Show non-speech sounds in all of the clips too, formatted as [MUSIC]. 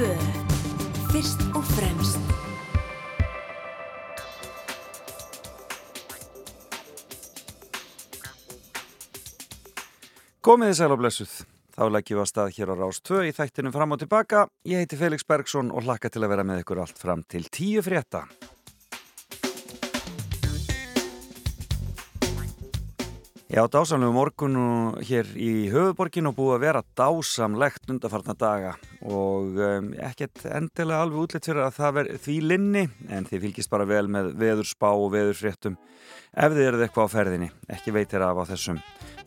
2. Fyrst og fremst. Komiði sæl og blessuð. Þá leggjum við að stað hér á Rás 2 í þættinum fram og tilbaka. Ég heiti Felix Bergsson og hlakka til að vera með ykkur allt fram til tíu frétta. Já, dásamlegu morgun og hér í höfuborginu búið að vera dásamlegt undarfarna daga og um, ekkert endilega alveg útlitt fyrir að það verði því linni en þið fylgist bara vel með veðurspá og veðurfréttum ef þið eruð eitthvað á ferðinni, ekki veitir af á þessum,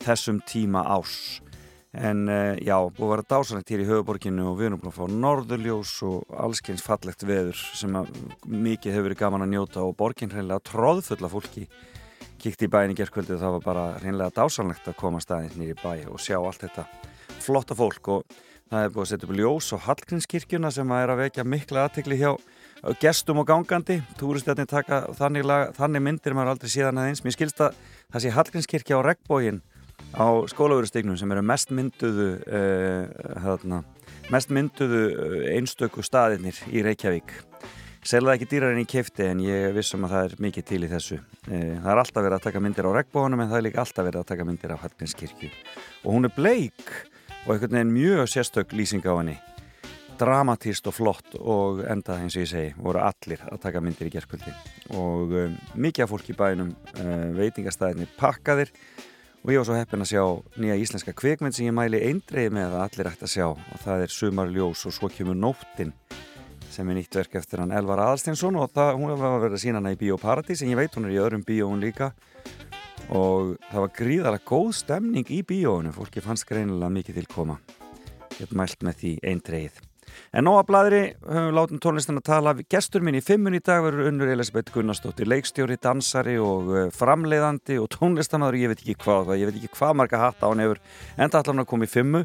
þessum tíma ás. En uh, já, búið að vera dásamlegt hér í höfuborginu og við erum búin að fá norðurljós og allskeins fallegt veður sem mikið hefur verið gaman að njóta og borgin hreinlega tróðfulla fólki kíkti í bæin í gerðkvöldu það var bara reynlega dásanlegt að koma staðins nýri bæ og sjá allt þetta flotta fólk. Og það er búið að setja upp ljós og Hallgrímskirkjuna sem að er að vekja mikla aðtekli hjá gestum og gangandi. Túristjarnir taka þannig, lag, þannig myndir maður aldrei síðan aðeins mér skilst að það sé Hallgrímskirkja á regnbógin á skólaverustegnum sem eru mest mynduðu uh, hérna, mest mynduðu einstöku staðirnir í Reykjavík Selða ekki dýrar en ég kefti en ég vissum að það er mikið til í þessu. Það er alltaf verið að taka myndir á regnbónum en það er líka alltaf verið að taka myndir á Hallgrímskirkju. Og hún er bleik og einhvern veginn mjög sérstök lýsing á henni. Dramatíst og flott og enda eins og ég segi voru allir að taka myndir í gerðkvöldi. Og um, mikið af fólk í bænum uh, veitingastæðinni pakkaðir og ég var svo heppin að sjá nýja íslenska kvikmynd sem ég mæli eindreið með að allir ætti að sjá og það er Sumarljós og svo kemur Nóttinn sem er nýtt verk eftir hann Elvar Aðalstinsson og það, hún var að vera sína hana í Bíóparadís en ég veit hún er í öðrum bíóun líka. Og það var gríðarlega góð stemning í bíóunu, fólki fannst greinilega mikið til koma. Ég hef mælt með því einn dreyið en nóga bladri, höfum látum tónlistan að tala. Gestur minn í fimmun í dag verður unnur Elisabeth Gunnarsdóttir, leikstjóri, dansari og framleiðandi og tónlistamæður ég veit ekki hvað, ég veit ekki hvað marga hatta hún hefur enda allar hún að koma í fimmu.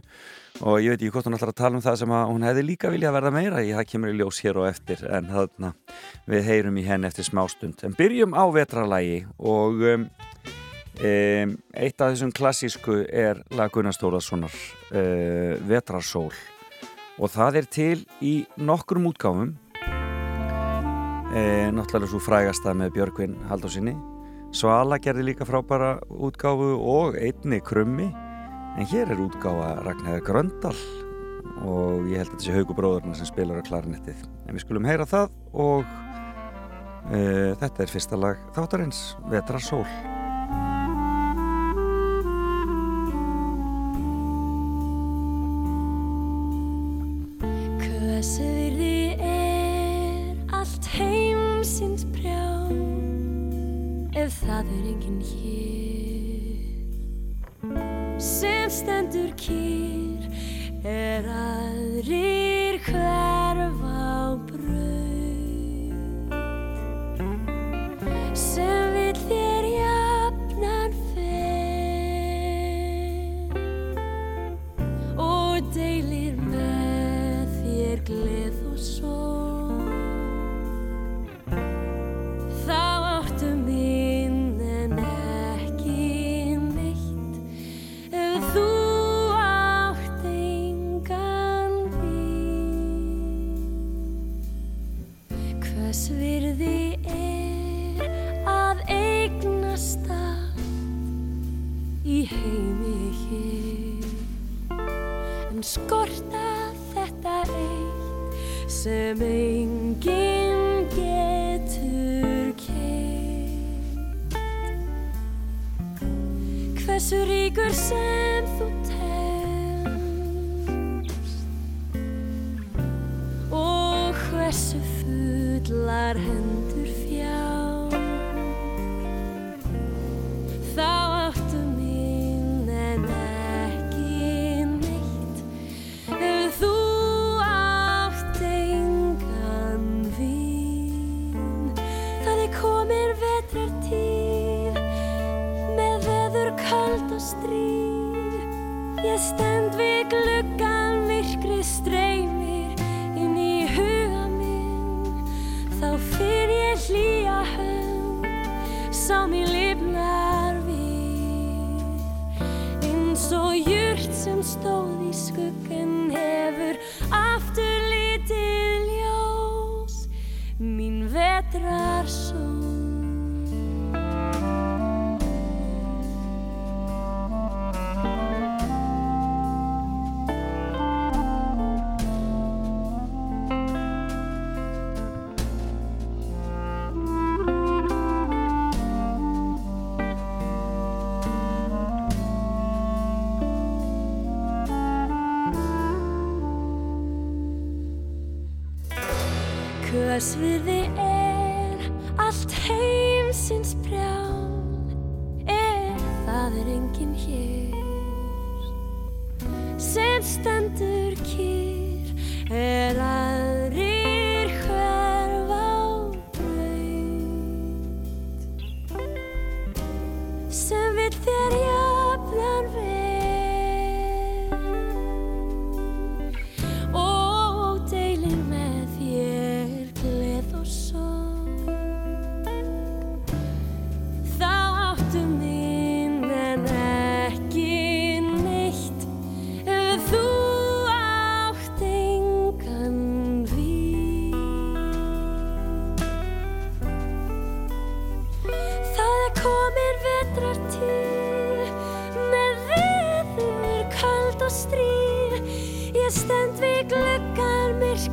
Og ég veit ekki hvort hún ætlar að tala um það sem hún hefði líka vilja að verða meira í, það kemur í ljós hér og eftir. En þarna við heyrum í henn eftir smástund. En byrjum á vetralægi og um, um, eitt af þessum klassísku er lag Gunnarsdóðarssonar uh, Vetrarsól og það er til í nokkrum útgáfum. E, náttúrulega svo frægasta með Björgvin Haldósinni Svala gerði líka frábæra útgáfu og einni krummi. En hér er útgáfa Ragnhæður Gröndal. Og ég held að þetta sé haugubróðurna sem spilar á klarinettið. En við skulum heyra það og e, þetta er fyrsta lag þáttarins Vetrarsól Hversverði er allt heimsins prjá ef það er enginn hér sem stendur kýr er aðrir hverf á braut gleð og sól þá áttu mín en ekki neitt. Ef þú átt engan vín. Hvers virði er að eignast allt í heimi hér? En skorta sem enginn getur keitt hversu ríkur sem þú telst. Og hversu fullar hendur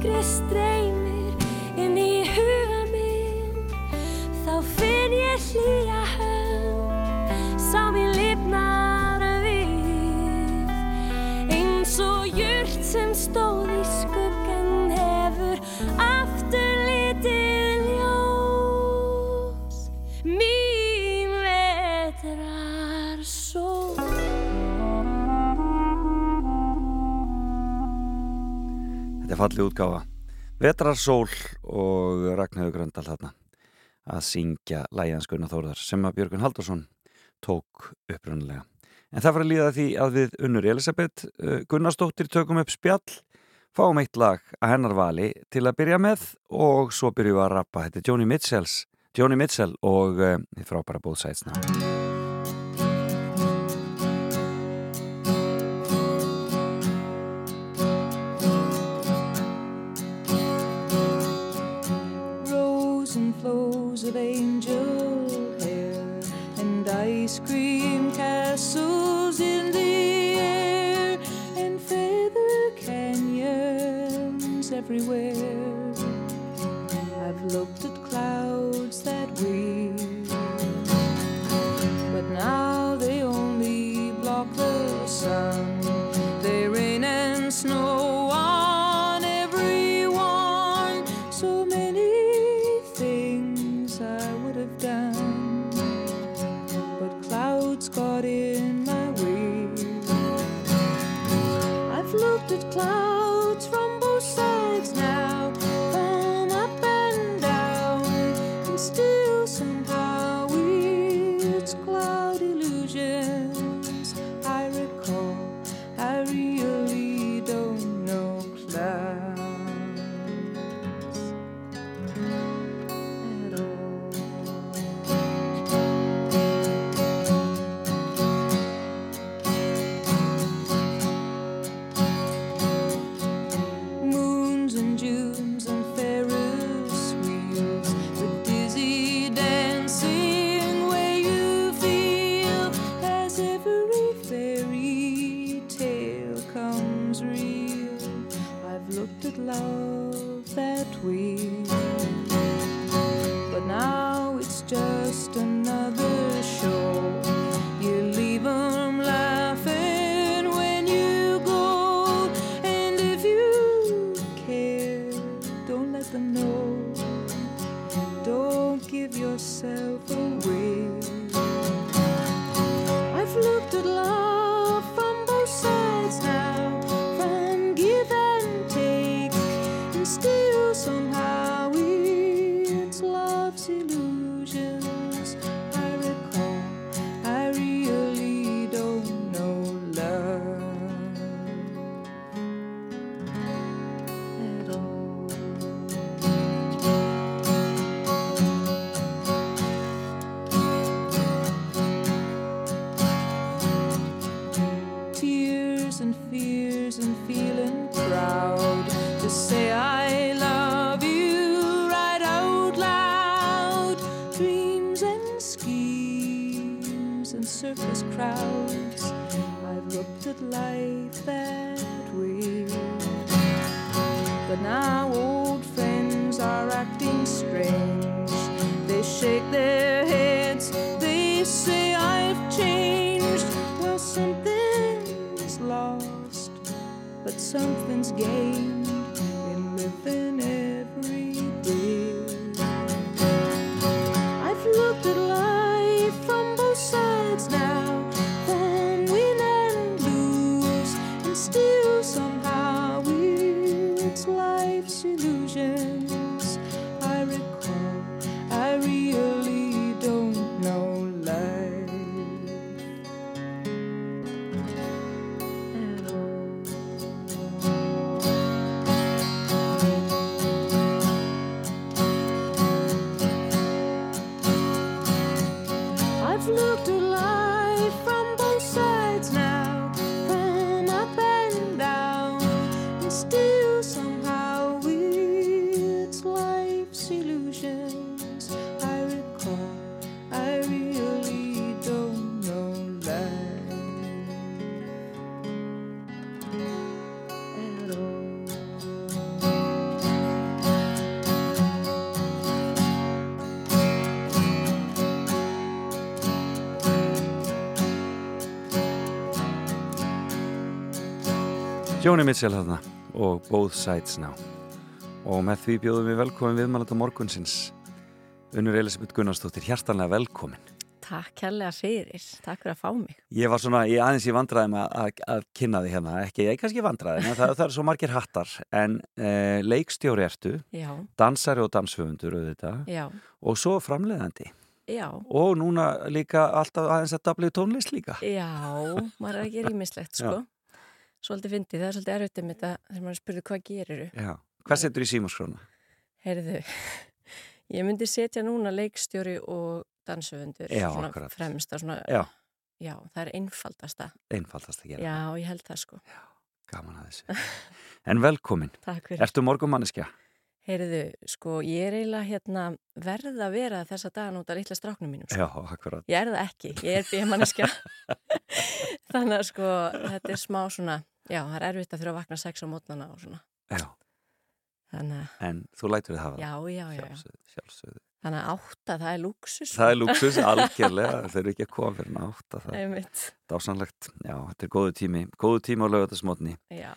crestreiro. er fallið útgáfa. Vetrarsól og Ragnhjóður Gröndal þarna að syngja lægjanskunna þóðar sem að Björgun Haldursson tók uppröndilega en það var að líða því að við unnur Elisabeth eh, Gunnarsdóttir tökum upp spjall fáum eitt lag að hennar vali til að byrja með og svo byrju að rappa. Þetta er Joni Mitchell og eh, þið frábæra bóðsætsna angel hair and ice cream castles in the air and feather canyons everywhere. I've looked at clouds that weep, but now they only block the sun. Jóni Mitchell þarna og Both Sides Now. Og með því bjóðum við velkomin viðmælanda morgunsins Unnur Elisabeth Gunnarsdóttir, hjartanlega velkomin. Takk kærlega fyrir, takk fyrir að fá mig. Ég var svona, ég aðeins í vandræðum að, að, að kynna því hérna, ekki, ég er kannski vandræðum en það, það er svo margir hattar. En eh, leikstjóri ertu, Já, dansari og já, og svo framleiðandi. Já, og núna líka alltaf aðeins að dablið tónlist líka. Já, maður er ekki rýmislegt, sko. Svolítið fyndið, það er svolítið erfitt um þetta þegar maður spurði hvað geriru. Já, hvað setur í símaskrána? Heyrðu, [LAUGHS] ég myndi setja núna leikstjóri og dansöfundur Já, svona akkurat. fremst að svona, Já, já, það er einfaldasta. einfaldast að gera Já, ég held það, sko. Gaman að þessu En velkomin, [LAUGHS] Takk fyrir. ertu morgumanniska? Heyrðu, sko, ég er eiginlega hérna verð að vera þessa dagan út af litla stráknum mínum, sko. Já, akkurat Ég er það ekki, ég er bímanniska [LAUGHS] Þannig að sko þetta er smá svona, já það er erfitt að þurfa að vakna sex á mótnana og svona. Já, Þannig að, en þú lætur þið hafa já, já, já, já. Sjálfsögðu, sjálfsögðu. Þannig að átta, það er luxus Það er luxus, [LAUGHS] algjörlega, þeir eru ekki að koma fyrir nátt það. Er Einmitt, dásanlegt, já, þetta er góðu tími. Góðu tími á lögatarsmotni já,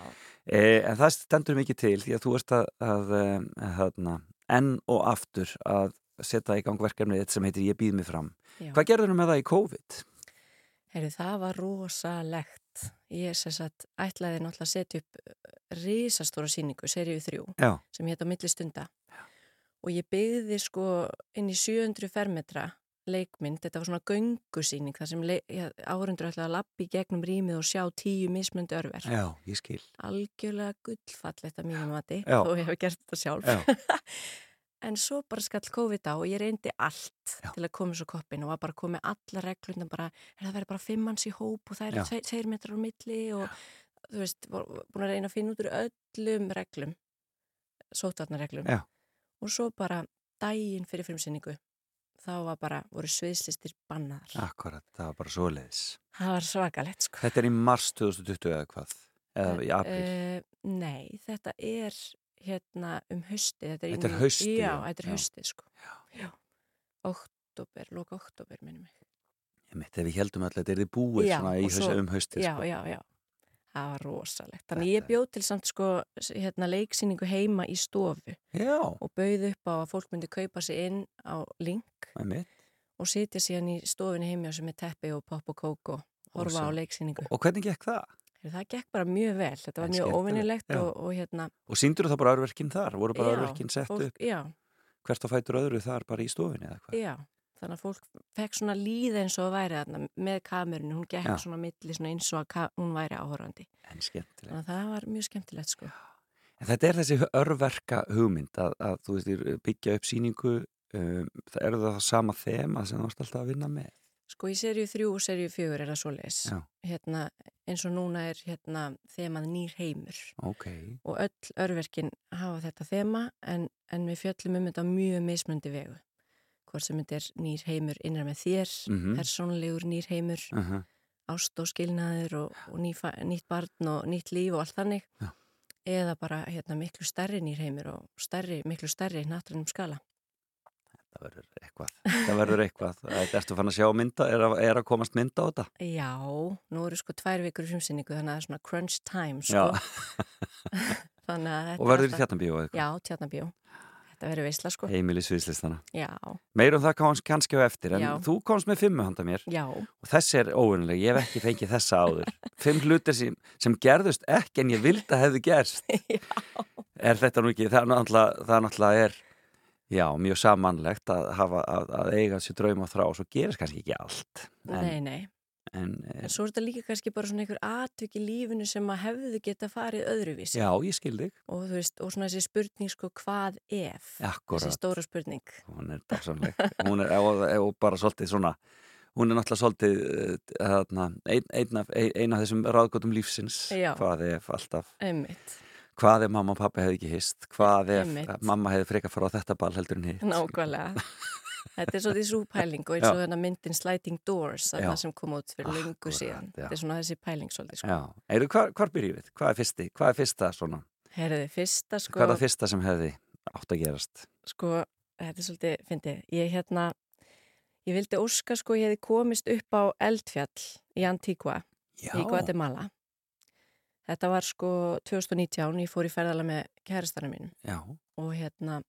e, en það stendur mikið til því að þú ert að, að, að hérna, enn og aftur að setja í gang verkefnið þitt sem heitir Ég býð mig fram. Já. Hvað gerður með það í COVID? Heyrðu, það var rosalegt Ég sem sagt ætlaði náttúrulega að setja upp uh, risastóra síningu, seríu þrjú Já, sem hétt á milli stunda. Og ég byggði sko inn í 700 fermetra leikmynd, þetta var svona göngusýning þar sem áhundur ætlaði að lappi gegnum rýmið og sjá tíu mismöndi örver. Já, ég skil. Algjörlega gullfallegt að mínum mati Já. og ég hef gert þetta sjálf. Já. [LAUGHS] en svo bara skall COVID á og ég reyndi allt Já. til að koma svo koppin og var bara komið alla reglurna bara, er það verið bara fimm manns í hóp og það Já. eru tveir, tveir metrar á milli og þú veist, búin að reyna að finna út úr öllum reglum sótvarnarreglum Já. og svo bara daginn fyrir frumsýningu þá var bara, voru sviðslistir bannaðar Akkurat, það var bara svoleiðis það var svakalegt sko Þetta er í mars 2020 eða hvað? Eða í apríl? Eh, nei, þetta er hérna um haustið. Þetta er, Þetta er í- haustið, Já, þetta er já. haustið, sko. Já. Oktober, loka oktober, minnum. Ég ef við heldum alltaf þetta er þið búið Já, svona í þessu um haustið Já, sko. já, já. Það var rosalegt. Þannig ég bjóð til samt sko hérna leiksýningu heima í stofu Já, og bauð upp á að fólk myndi kaupa sig inn á link og sitja síðan í stofinni heimi á sem er teppi og pop og kók og horfa á Awesome. leiksýningu. Og hvernig gekk það? Það gekk bara mjög vel. Þetta var En mjög óvinnilegt og, og hérna... Og síndur það bara örverkin þar? Voru bara já, örverkin sett upp Já, hvert á fætur öðru þar bara í stofinni eða hvað? Já, þannig að fólk fekk svona líð eins og væri þarna með kamerunni, hún gekk Já. svona milli svona eins og að hún væri áhörandi. En skemmtilegt. Þannig að það var mjög skemmtilegt sko. En þetta er þessi örverka hugmynd að, að þú veist, byggja upp síningu, um, það eru það sama þema sem þú varst alltaf að vinna með. Sko í serju þrjú og serju fjögur er það svoleiðis. Hérna, eins og núna er hérna þemað nýr heimur Ok, og öll örverkin hafa þetta þema en, en við fjöllum um þetta mjög mismundi vegu. Hvort sem þetta er nýr heimur innan með þér, Mhm. persónlegur nýr heimur, uh -huh. ást og skilnaður og, og ný, nýtt barn og nýtt líf og allt þannig Já. eða bara hérna, miklu stærri nýrheimur og stærri, miklu stærri náttúrunum skala það verður eitthvað. Það verður eitthvað. Ertu fann að sjá mynda, er að, er að komast mynda á þetta? Já, nú eru sko tvær vikur í frumsýningu þannig að það er svona crunch time sko. [LAUGHS] Og verður er í eitthvað? Já, tjarnabíó Þetta verður veisla sko Heimili sviðslistana. Já, Meirum það komst kannski á eftir, en Já. þú komst með fimmu handa mér já, og þessi er óunnileg, ég hef ekki fengið þessa áður. [LAUGHS] Fimm hlutir sem, sem gerðust ekki en ég vildi að hefði gerst. [LAUGHS] já, Er þetta nú ekki, það náttúrulega er, já, mjög samanlegt að, hafa, að, að eiga sér draum og þrá og svo gerist kannski ekki allt. En, nei, nei en, eh, En svo er þetta líka kannski bara svona einhver atvik í lífinu sem að hefðu geta farið öðruvísi já, ég skil þig. og þú veist, og svona þessi spurning sko hvað ef þessi Akkurat, stóra spurning hún er dásamleg. Hún er, og, og bara svolítið svona, hún er náttúrulega svolítið uh, þarna, ein, ein, ein, af þessum ráðgóttum lífsins Já. hvað ef alltaf einmitt, hvað ef mamma og pappi hefði ekki hist hvað ef Einmitt. mamma hefði frekar fara á þetta ball heldur en hitt nákvæmlega. [LAUGHS] Þetta er svolítið svo pæling og eins og þennan myndin Sliding Doors, Já. sem kom út fyrir löngu Akkúrat, síðan. já. Þetta er svona þessi pæling svolítið, sko. Hvar, hvar byrjum við? Hvað er fyrsti? Hvað er fyrsta svona? Herði, fyrsta, sko, Hvað er það fyrsta sem hefði átt að gerast? sko, þetta er svolítið, fyndið, ég hérna, ég vildi óska, sko, ég hefði komist upp á Eldfjall í Antíqua Já, í Guatemala. Þetta var sko 2019, ég fór í ferðala með kærastanum mínum já, og hérna,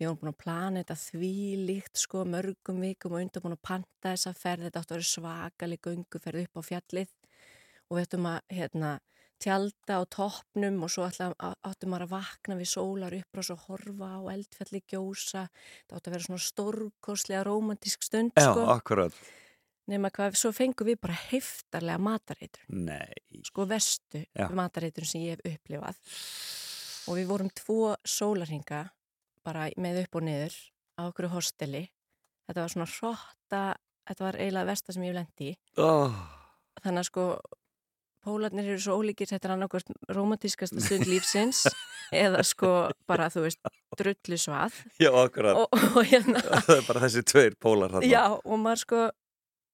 við vorum búin að plana þetta því líkt sko mörgum vikum og undan búin að panta þessa ferð, þetta átti að vera svakalig gönguferð upp á fjallið og við ættum að hérna, tjalda á toppnum og svo áttum að vakna við sólar upp og horfa á eldfjalli gjósa, þetta átti að vera svona stórkoslega romantísk stund já sko, akkurat nema hvað, svo fengum við bara heftarlega matareitur Nei, sko vestu Já. matareitur sem ég hef upplifað. Og við vorum tvo sólarhinga bara með upp og niður á okkur hosteli. Þetta var svona hrotta þetta var eiginlega versta sem ég hef lendi oh, þannig að sko pólarnir eru svo ólíkir þetta er annarkvæmst romantískasta stund lífsins [LAUGHS] eða sko bara þú veist drullu svað Já, akkurat. Og, og hérna [LAUGHS] Það er bara þessi tveir pólar þarna. Já, og maður sko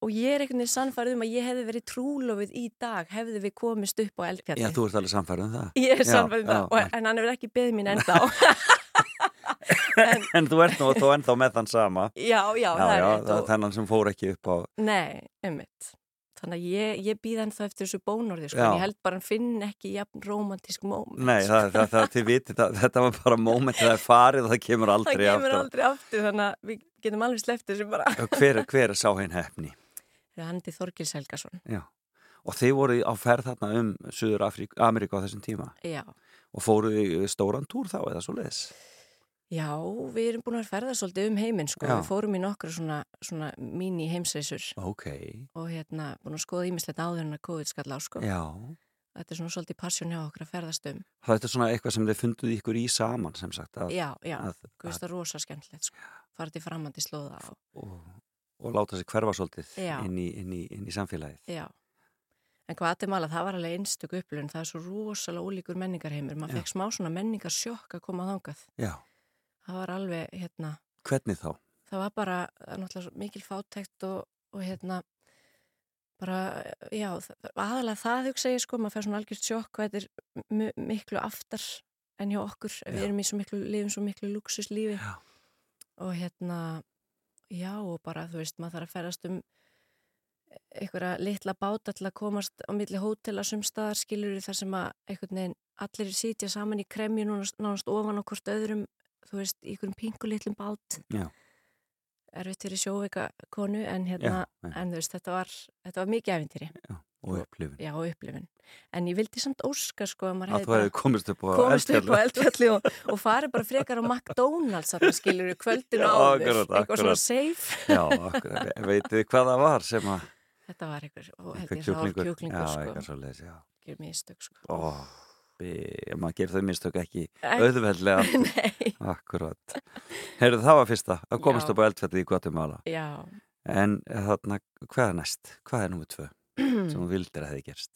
og ég er einhvern veginn sannfærið um að ég hefði verið trúlofið í dag hefði við komist upp á eldfjalli Já, þú ert alveg samfærið um það. Ég er sannfærið um það, og, en hann hefur ekki beðið mín ennþá. [LAUGHS] En, En þú ert nú þó ennþá með þann sama. Já, já, Já, það já, það er og, þennan sem fór ekki upp á Nei, einmitt. Þannig að ég, ég býð ennþá eftir þessu bónorði sko, ég held bara hann finn ekki jafn romantísk moment. Nei, það, það, það, þið viti, það, þetta var bara moment það er farið og það kemur aldrei það kemur aftur. aldrei aftur þannig að við getum alveg sleppt þessu bara. Hver, hver er sá hinn hefni? Er Handi Þorgils Helgason. Já, og þið voru á ferð þarna um Suður Ameríku á þessum tíma? Já, og fóruð í stóran túr þá eða svo leiðis já við erum búin að ferða svolítið um heiminn sko. Já. Við fórum í nokkra svona, svona mini heimsreisur. Ok, og hérna búin að skoða ímislegt áður en að COVID skall á sko. já. Þetta er svona svolítið passjón hjá okkur að ferðast um. Það er svona eitthvað sem þið funduð ykkur í saman sem sagt að, Já, já, það er rosa skemmtilegt sko. Fara til framandi slóða og, og, og láta sig hverfa svolítið inn í, inn, í, inn í samfélagið Já, en alveg, það var alveg einstök upplun, það er svo rosalega ólíkur menningarheimur, maður fekk smá svona menningarsjokk að koma þangað. Já, Það var alveg, hérna, hvernig þá? það var bara er náttúrulega mikil fátækt og, og hérna, bara, já, aðalega það hugsa ég sko, maður fær svona algjört sjokk hvað þetta er mi- miklu aftar en hjá okkur, við Já. erum í svo miklu, lifum svo miklu luxuslífi Já. og hérna, já, og bara, þú veist, maður þarf að ferast um einhverja litla báta til að komast á milli hótela sumstaðar skilur þar sem að einhvern veginn allir sitja saman í kremju nánast, nánast ofan hvort öðrum þú veist, í einhverjum pingu litlum bát Já. erfitt fyrir sjóveika konu en hérna, Já, já. en þú veist, þetta var þetta var mikið æfintýri, og upplifun já, og upplifun. En ég vildi samt óska, sko, að maður að hefði þú hefði komist upp á komist upp á eldfjalli. eldfjalli og, og farið bara frekar á McDonalds þarna skilur við kvöldinu áður. akkurat, eitthvað svona akkurat. safe. Já, akkurat, veitið þið hvað það var sem að þetta var ég sár kjúklingur, kjúklingur já, sko, eitthvað svo leiðis, já. Ekki mistök sko. Ó, maður gerir þau mistök ekki auðveldlega. [LAUGHS] Nei, Akkurat. Heyrðu, það var fyrsta, að komast Já. upp á eldfjalli í Guatemala. Já. En þarna, hvað er næst? Hvað er númið tvö [CLEARS THROAT] sem þú vildir að hefði gerst?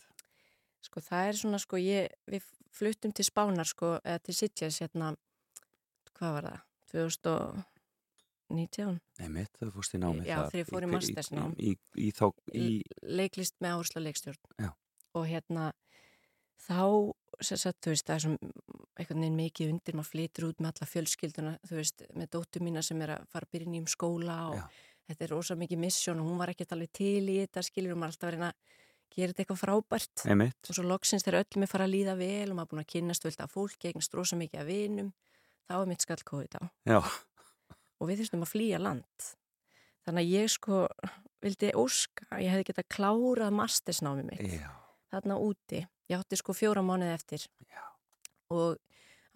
Sko það er svona sko ég, við fluttum til Spánar sko, eða til Sitges hérna, hvað var það, 2019, Nei, mitt, þau fórst í námið Já, þegar ég fór í mastersnám. í, í, í, í, þá, í, leiklist með áherslu leikstjórn. Já. Og hérna þá, sagt, þú veist, það er svo einhvern veginn mikið undir, maður flytur út með alla fjölskylduna, þú veist, með dóttur mína sem er að fara að byrja nýjum skóla og Já. Þetta er rosa mikið missjón og hún var ekkert alveg til í þetta, skilur, og maður alltaf að reyna að gera þetta eitthvað frábært. einmitt og svo loksins þegar öllum er fara að líða vel og maður er búin að kynnast völd af fólki, eignast rosa mikið af vinum, þá er mitt skall COVID á. Já, Og við þurftum að flýja land. Þannig að ég sko vildi óska, að ég hefði getað klárað mastersnámi mitt já, þarna úti. Ég átti sko fjóra mánuði eftir. Já. Og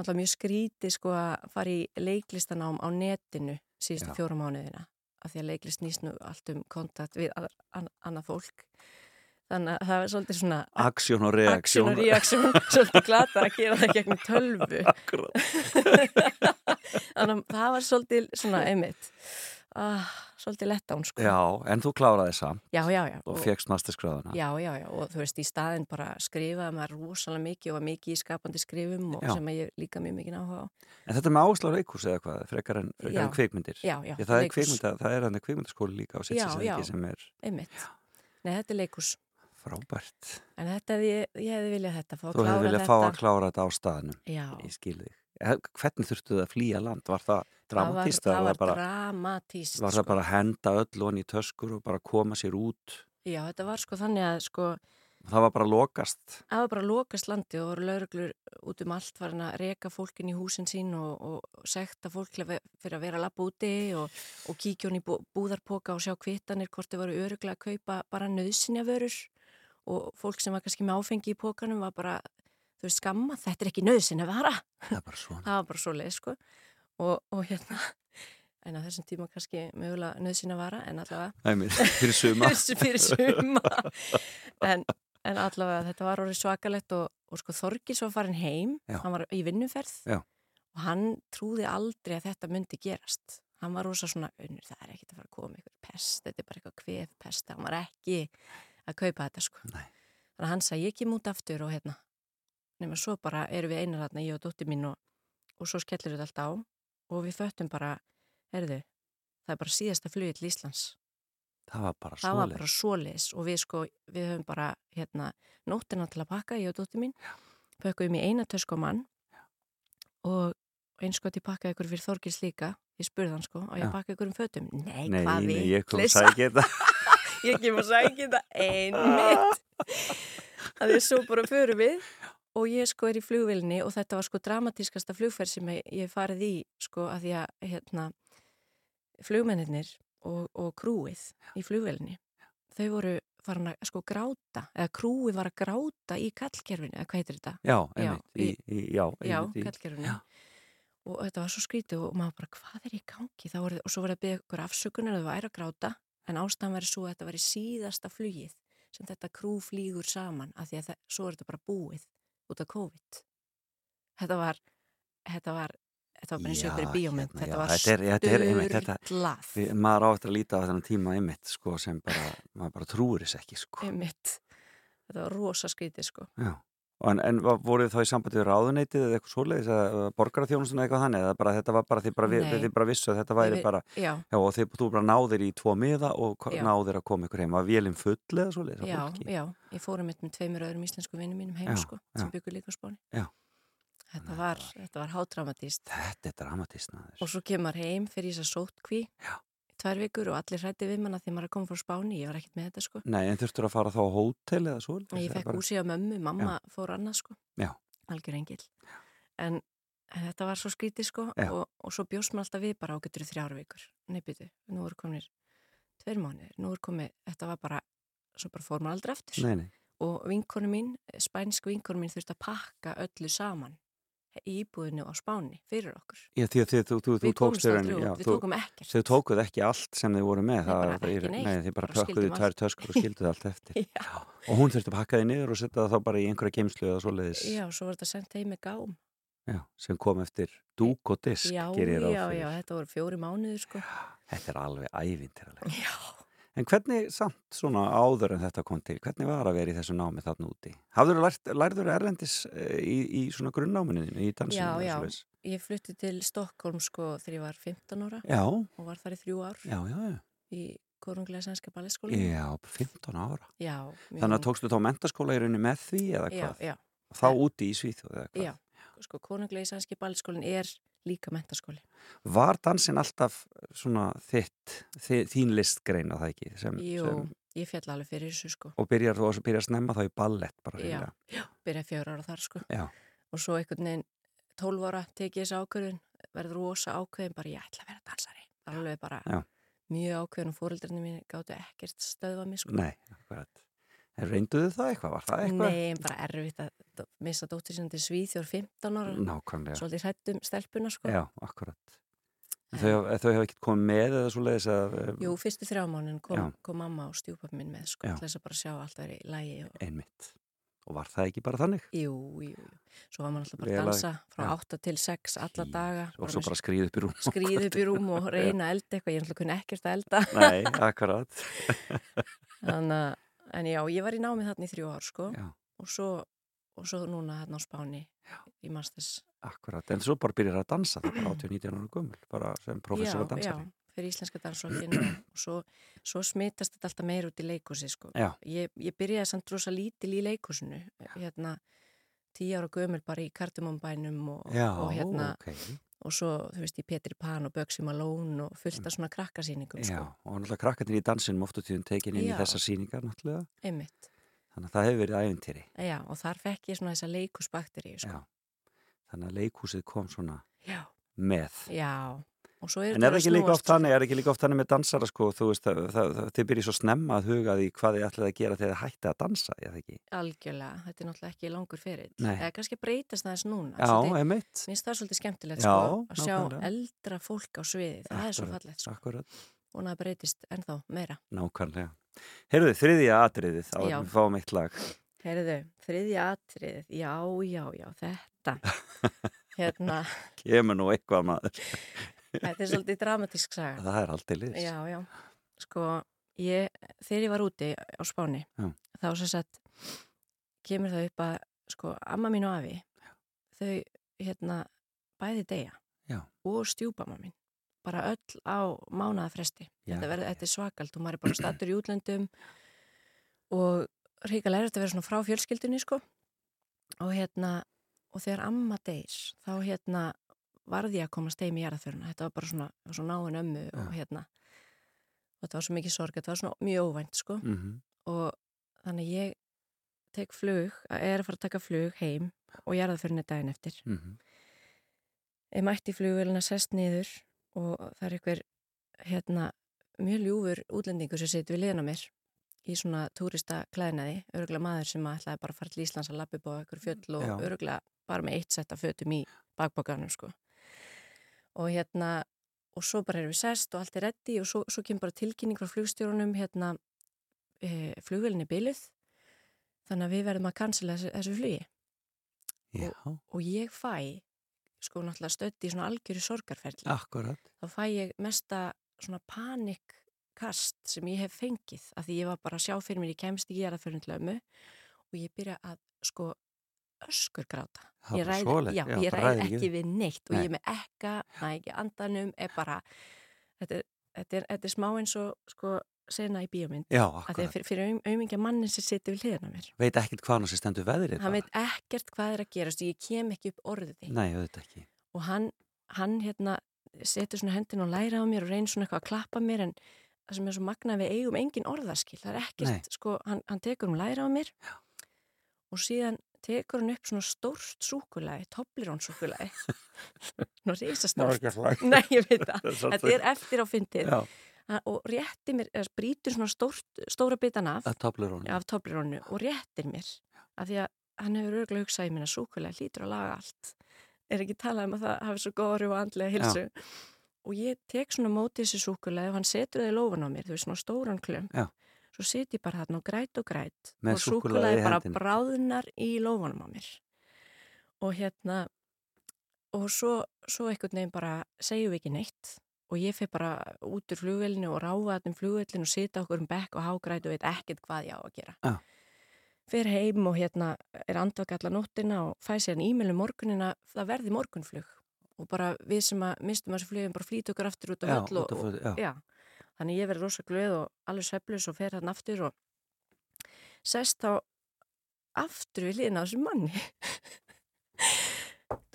alltaf mjög skríti sko að fara í leiklistanám á netinu síðustu fjóra mánuðina. Af því að leiklist nýst nú allt um kontakt við að- an, annað fólk. Þannig að það var svolítið svona aksjón og aksjón reaksjón [LAUGHS] svolítið glata að gera það gegnum tölvu. [LAUGHS] Þannig að það var svolítið svona einmitt. Ah, svolítið letta hún sko. Já, en þú kláraði samt já, já, já. og fegst masterskráðuna. Já, já, já, og þú veist, í staðin bara skrifaði maður rosalega mikið og var mikið í skapandi skrifum og Já. sem að ég líka mjög mikið áhuga á. En þetta með áslá reikurs eða hvað, frekar en, frekar Já. en kvikmyndir. Já, já, Ég, það, er kvikmynda, það er hann kvikmyndaskóli líka á Já, já. sem er Einmitt. Nei, þetta er leikus. frábært. En þetta, hefði ég, ég hefði viljað þetta, fá að Þú hefði klára þetta. að. Já, þig. Eh, Hvernig þurftu þið að flýja land? Var það það var, dramatíst? það eða var bara, dramatíst. var það bara að henda öll honi í töskur og bara koma sér út? Já, þetta var sko þannig að sko, Það var bara lokast. það var bara lokast landi og voru lauruglur út um allt farin að reka fólkin í húsin sín og, og sekta fólk fyrir að vera að lappa úti og, og kíkja hún í bú- búðarpoka og sjá kvittanir hvort þau voru öruglega að kaupa bara nöðsynja vörur og fólk sem var kannski með áfengi í pokanum var bara, veist, skamma, þetta er ekki nöðsynja vara. Það bara svona. Það var bara svo leið, sko. Og, og hérna, en á þessum tíma kannski mögulega nöðsynja vara, en allavega Æmir, fyrir suma. [LAUGHS] fyrir, suma en, en allavega þetta var orðið svakalett og, og sko Þorgis var farin heim Já. hann var í vinnuferð Já. og hann trúði aldrei að þetta myndi gerast hann var rosa svona, unnur það er ekkit að fara að koma ykkur pest, þetta er bara eitthvað kvef pest hann var ekki að kaupa þetta sko Nei. þannig að hann sagði, ég kem út aftur og hérna nema svo bara erum við einar þarna, ég og dóttir mín og, og svo skellir þetta allt á og við föttum bara, erðu það er bara síðasta flugið til Íslands. Það var bara það var bara svoleiðis. og við sko, við höfum bara hérna, nóttina til að pakka, ég og dóttir mín. Pökkum í eina tösku á mann og eins gott ég pakkaði ykkur fyrir Þorgils líka ég spurði hann sko, og ég Já. pakka ykkur um fötum? Nei, Nei, hvað nei, ég kom að sækja þetta. ég kem [LAUGHS] að sækja þetta einmitt. Að ég svo bara förum við og ég sko er í flugvilni og þetta var sko dramatískasta flugferð sem ég, farið í sko að því að hérna flugmennir og, og krúið í flugvilni þau voru farin að sko gráta eða krúið var að gráta í kallkerfinu eða hvað heitir þetta? Já, Já, einmitt. Í, í, já, Já, kallkerfinu Já. og þetta var svo skrítið og maður bara hvað er í gangi voru, og svo voru að byggja ykkur afsökunar að það væri að gráta en ástæðan verið svo að þetta var í síðasta flugið sem þetta krú flýgur saman af því að það, svo er þetta bara búið út af COVID þetta var þetta var, þetta var bara eins og ykkur bíómynd hérna, þetta var Við, maður á eftir að líta á þennan tíma einmitt, sko, sem bara, maður bara trúir þess ekki, sko. einmitt þetta var rosa skrítið sko Já. En, en voruð þá í sambandi við ráðuneytið eða eitthvað svoleiðis eða borgaraþjónustun eða eitthvað þannig eða bara þetta var bara þið bara, vi, bara vissu að þetta væri bara já, já og þið, þú bara náðir í tvo miða og Já. náðir að koma ykkur heim. Var vélinn full eða svoleiðis? Já, já. Ég fórum með tveimur öðrum íslensku vinnum mínum heim sko, sem byggur líka Já. þetta var, þetta var hátraumatíst Þetta er dramatísn aðeins og svo kemur heim fyrir þess að sótkví Já. Tvær vikur og allir hrætti við manna því maður er koma frá Spáni, ég var ekkert með þetta sko. Nei, en þurftur að fara þá á hótel eða svoleiðis ég eða fekk bara... húsi á mömmu, mamma fór annað sko. Já. algjör engil en, en þetta var svo skrítið sko Já. og, og svo bjóst maður alltaf við bara á getur þrjára vikur? Nei byrju, nú er kominir tveir mánuðir, nú er komið, þetta var bara svo bara fór maður aldrei aftur. Nei, nei, og vinkonu mín, spænsk vinkonu mín þurfti að pakka öllu saman íbúðinu á Spáni fyrir okkur já, því að þið, þú, þú, þú við tókst komumst þér aldrei út, við þú- tókum ekkert Þau tókuð ekki allt sem þið voru með Nei, það, bara ekki neitt. Nei, þið bara skildum tvær töskur og skilduð allt eftir [LAUGHS] Já. Og hún þurfti að pakka þið niður og setja það þá bara í einhverja geimslu eða svoleiðis Já, svo var þetta sendt heim með gám. já, sem kom eftir dúk og disk Já, já, já, þetta voru fjóri mánuður, sko. Þetta er alveg ævintirlega Já. En hvernig samt svona áður en þetta kom til hvernig var að vera í þessu námi þarna úti? Hafður lært, lærður erlendis eh, í, í svona grunnnáminu þínu, í dansinu? Já, já. Ég flutti til Stokkólm, sko, þegar ég var 15 ára Já, og var þar í þrjú ár já, já, já. í Korunglega sænska balletskólinni. Já, 15 ára. Já. Þannig að tókstu þá mentaskóla í rauninni með því eða Já, hvað? já, Þá úti í Svíþjóð eða hvað? já. Sko, Korunglega sænski balletskólinn er líka mentaskóli. Var dansin alltaf svona þitt, þi, þín listgrein á það ekki? Sem, Jú, sem, ég fjall alveg fyrir þessu, sko. og byrjar þú að byrja að snemma þá í ballett bara Já, já, byrjaði fjör ára þar, sko. Já. Og svo einhvern veginn 12 ára tekið þessu ákvörðun, verður rosa ákveðin, bara ég ætla að vera dansari. Alveg bara Já. mjög ákveðin og fóreldrarnir mín gáttu ekkert stöðvað mig, sko. Nei, akkurat. Reynduðu það eitthvað? Var það eitthvað? Nei, bara erfitt að missa dóttir sinni til Svíþjór 15 ára, Nákvæmlega. svolítið hrættum stelpuna, sko. Já, akkurat. En þau, þau hefur ekkert komið með eða svo leiðis að um, Jú, fyrstu þrjá mánin Já. kom, kom mamma og stjúpappi minn með, sko, Já. til þess að bara sjá allt verið í lægi og einmitt. og var það ekki bara þannig? Jú, jú, jú. Svo var maður alltaf bara að dansa frá já. 8 til 6 alla daga. og svo bara skrið upp í rúm skriði upp í rúm og [LAUGHS] reyna að elda eitthvað. Ég [LAUGHS] en já, ég var í námið þarna í þrjú ár, sko. Já. Og svo, og svo núna þarna á Spáni í Masters. Akkurat, en svo bara byrjar að dansa það bara [CLEARS THROAT] 18-19 ára gömul, bara sem professor að Já, dansari já, fyrir íslenska dansókin og svo, svo smitast þetta alltaf meir út í leikúsi, sko. Já. Ég, ég byrjaði samt rosa lítil í leikúsinu, hérna, tíu ára gömul bara í kartumombænum og, Já, og hérna, ok og svo, þú veist, í Petri Pan og Böksi Malone og fullt af svona krakkasýningum, Já, sko, og náttúrulega krakkarnir í dansinum ofta tíðum tekin inn Já. í þessar sýningar náttúrulega, einmitt. þannig að það hefur verið æfintýri Já, og þar fekk ég svona þessa leikúsbakteríu, sko. Já, þannig að leikhúsið kom svona Já, með já. Og svo er En er ekki líka oft þannig, er ekki líka oft þannig með dansara sko, þú veist, það, það, það, þið byrjið svo snemma að huga því hvað þið ætlaði að gera þegar þið hætti að dansa, ég það ekki? Algjörlega, þetta er náttúrulega ekki langur. Nei. Eða kannski breytast það þess núna. Já, Svolítið- emitt, Mér finnst það svolítið skemmtilegt Já, sko, að sjá nákvæmlega. eldra fólk á sviði, það er svo Akkurat. fallegt sko, akkurat, og það breytist ennþá meira. nákvæmlega. Heyrðu, þriðja atriðið, þetta. [LAUGHS] hérna, Kemur nú eitthvað maður, þetta er svolítið dramatísk saga. það er alltaf liðs. Já, já, sko, ég, þegar ég var úti á Spáni, Já. þá sem sagt, kemur það upp að, sko, amma mín og afi, þau, hérna, bæði deyja Já. og stjúpamma mín, bara öll á mánaðafresti. Já, Þetta, verð, já. þetta er svakalt og maður er bara [CLEARS THROAT] stattur í útlöndum og ríkilega er þetta að vera svona frá fjölskyldunni, sko, og hérna, og þegar amma deyrs, þá hérna, varði ég að komast heim í jarðaföruna. Þetta var bara svona, svona náinn ömmu og hérna, og þetta var svo mikið sorg, þetta var svona mjög óvænt, sko, Mm og þannig ég tek flug, er að fara að taka flug heim og jarðaföruna daginn eftir. -hmm. Ég mætti flugvelina sest niður og það er einhver, hérna, mjög ljúfur útlendingur sem situr við liðan á mér í svona túrista klæðinaði, öruglega maður sem ætlaði bara að fara til Íslands að lappa upp á einhver fjöll og öruglega bara með eitt sett af fötum í bakbókanum, sko. Og hérna, og svo bara erum við sest og allt er reddi og svo, svo kemur bara tilkynning frá flugstjórunum, hérna, e, flugvelinni byluð, þannig að við verðum að cancela þessu, þessu flugi. Já, og ég fæ, sko náttúrulega stötti í svona algjöru sorgarferli, akkurat. þá fæ ég mesta svona panikkast sem ég hef fengið, af því ég var bara að sjá fyrir mér, ég kemst ekki gera fyrir hlömu og ég byrja að sko öskur gráta. Það Ég ræð, já, já, ég ræð ekki við neitt og Nei. ég er með ekka, næ ekki andanum, er bara, þetta er, þetta er, þetta er smá eins og sko sena í bíómynd. Já, Af því að akkurat. fyrir, fyrir aum, aumingja mannin sem situr við hliðina á mér. Veit ekkert hvað hann sem stendur veðrið Hann veit ekkert hvað er að gerast og ég kem ekki upp orðið Nei, auðvitað ekki. og hann, hann hérna setur svona hendin og læra á mér og reynir svona eitthvað að klappa mér en það sem er svo magnað við eigum engin orðaskil, það er ekkert Nei. sko, hann, hann tekur um læra á mér Já. og síðan tekur hann upp svona stórt súkulæði, toblirón súkulæði nú reysa stórt slag. Nei, ég veit það, [LAUGHS] þetta er eftir á fyndið. Já, og réttir mér, eða brýtur svona stórt, stóra bitan af, af toblirónu og réttir mér. Af því að hann hefur örgulega hugsað í minna súkulæði hlýtur að laga allt. Er ekki talað um að það hafi svo góður og andlega hilsu og ég tek svona mótið þessi súkulæði og hann setur það í lófan á mér, þú veist, svona stóran klum Já. Svo set ég bara þarna og græt og græt Með og súkkulaðið í bara bráðnar í lófanum á mér. Og hérna og svo, svo einhvern veginn bara segjum við ekki neitt og ég fyrir bara út úr flugvelinu og ráfa þetta um flugvelinu og sita okkur um bekk og hágræt og veit ekkert hvað ég á að gera. Já. fyrir heim og hérna er andvaka alla nóttina og fæ sér en e-mail um morgunina það verði morgunflug. Og bara við sem að mistum þessu flugin bara flýt okkur aftur út á höll og, og, föll, já. Já. þannig ég verði rosa glöð og alveg sveflus og fer hann aftur og sest þá aftur við liðna á þessu manni. [LAUGHS]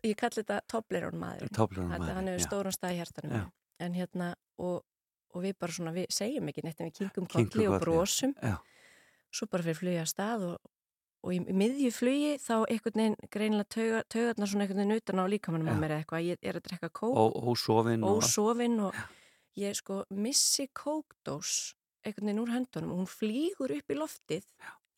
Ég kalli þetta Toblerone maður Toplar hún Þetta, hann hefur stóran stað í hjartanum Já. en hérna og, og við bara svona, við segjum ekki neitt en við Kinkum kolli og brosum. Já, svo bara fyrir flugja að stað og, og í miðju flugi þá einhvern veginn greinilega tauga, taugarnar svona einhvern veginn utan á líkamannum á Já. mér eitthvað, ég er að drekka kók Ó, ósofin og... og ég sko missi kókdós einhvern veginn úr höndunum og hún flýgur upp í loftið.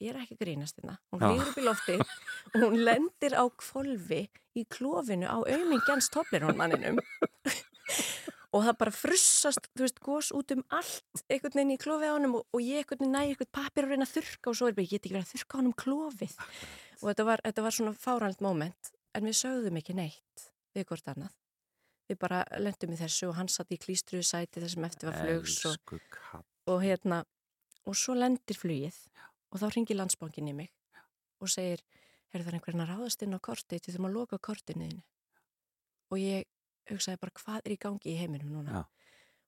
Ég er ekki að grínast hérna. Hún flýgur upp í loftið og [LAUGHS] hún lendir á kvolfi í klófinu á aumingjans toplinónmanninum [LAUGHS] og það bara frussast, þú veist, gós út um allt einhvern veginn í klófið á honum og, og ég einhvern veginn næ einhvern pappir og reyna að þurrka og svo er bara, ég get ekki verið að þurrka á honum klófið og þetta var, þetta var svona fáralt moment en við sögðum ekki neitt við hvort annað við bara lendum í þessu og hann satt í klístruðu sæti þessum eftir var flugs og, og hérna og svo lendir flugið og þá ringir landsbankin í mig og segir, er það einhverjana ráðast inn á kortið? Til þurfum að loka kortinuðinu og ég hugsaði bara hvað er í gangi í heiminum núna? Já.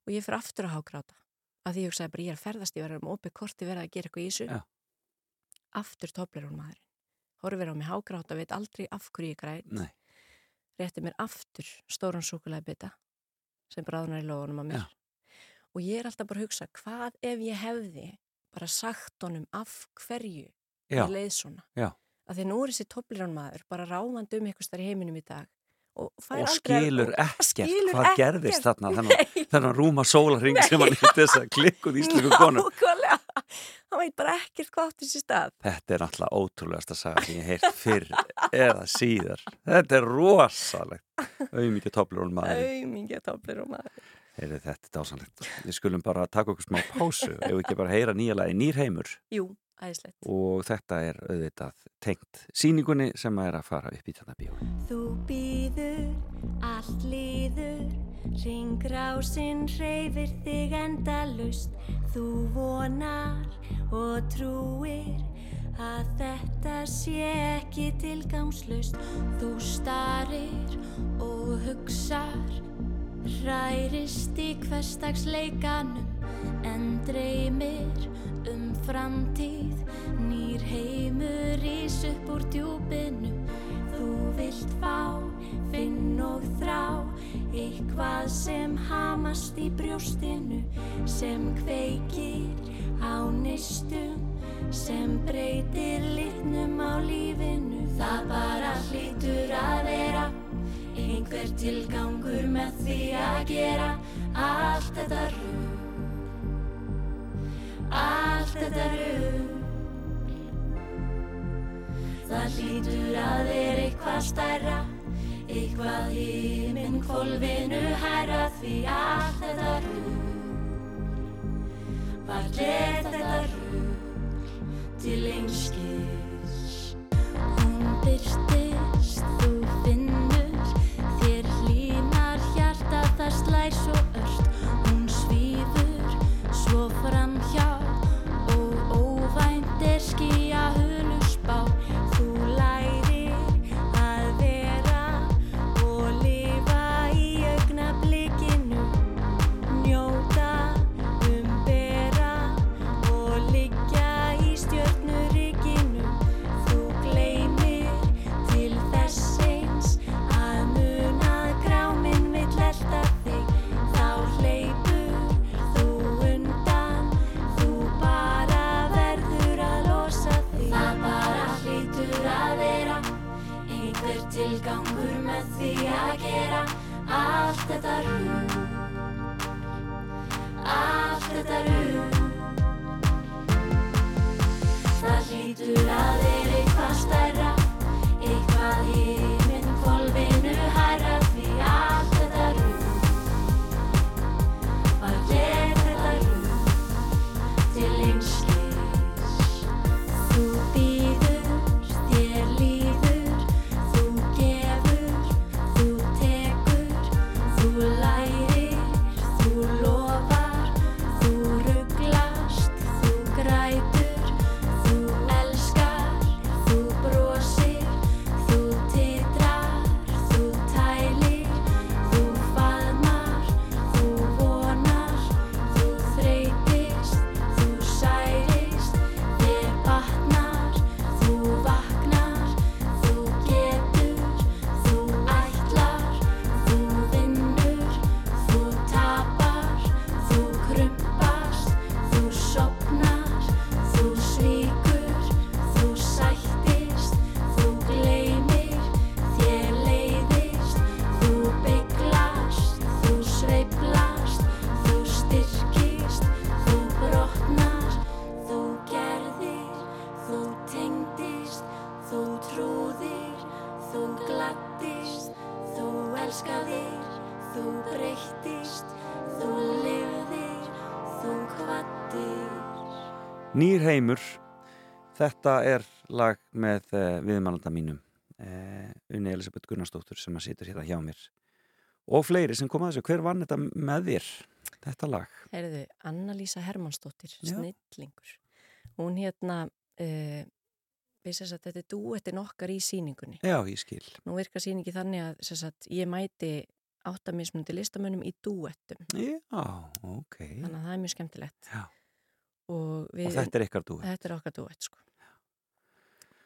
og ég fyrir aftur að hágráta að því ég hugsaði bara ég er að ferðast, ég verður um opið korti verið að gera eitthvað í þessu. Já. aftur toplir hún maðurinn horfir á mig hágráta, veit aldrei af hverju ég græt. Nei. Rétti mér aftur stóran súkulega bita sem bráðnar í lóðunum á mér Já. og ég er alltaf bara að hugsa hvað ef ég hefði bara sagt honum af hverju ég leið svona Já. að því nú er þessi topplirán maður bara ráðandi um eitthvað starf í heiminum í dag og, og skilur ekkert hvað ekkert. gerðist þarna þennan, rúma sólarring sem hann hitt þess að klikkuð íslensku konum hann veit bara ekkert hvað átt þessi stað Þetta er náttúrulega ótrúlegast að saga sem ég heilt fyrr eða síðar. Þetta er rosalegt. Auðmikið toplurinn maður. Auðmingja topplirán maður Heyrðu, þetta er dásanlegt. Við skulum bara taka okkur smá pásu ef við ekki bara heyra nýja lagi Nýrheimur Jú, og þetta er auðvitað tengt síningunni sem er að fara upp í þetta bíó. Allt líður, ringgrásinn reyfir þig endalust. Þú vonar og trúir að þetta sé ekki tilgangslust. Þú starir og hugsar, hrærist í hverstagsleikanum, en dreymir um framtíð. Nýr heimur rís upp úr djúpinu, þú vilt fá, finn og þrá, eitthvað sem hamast í brjóstinu, sem kveikir á nýstum, sem breytir litnum á lífinu. Það bara hlýtur að vera, einhver tilgangur með því að gera allt þetta rugg, allt þetta rugg. Það hlýtur að vera eitthvað stærra Eitthvað himinn kvolfinu hæra Því allt þetta rugg Var gleð þetta rugg Til einskis? Hún byrstist, því að gera allt þetta rúg Allt þetta rúg Það hlýtur að vera þú gladdist Þú elskaðir, þú breyttist Þú lifðir, þú kvattir Nýr heimur. Þetta er lag með uh, viðmælanda mínum uh, Unni Elisabeth Gunnarsdóttur sem að situr hérna hjá mér. Og fleiri sem kom að þessu, hver vann þetta með þér? Þetta lag? Heyrðu, Anna-Lísa Hermannsdóttir, snillingur. Hún hérna, uh, við sem sagt, þetta er dúettin okkar í síningunni. Já, ég skil Nú virkar síningi þannig að sem sagt, ég mæti áttamismundi listamönnum í dúettum. Já, ok Þannig að það er mjög skemmtilegt. Já. Og, við, Og þetta er ykkar dúi þetta er okkar dúett, sko.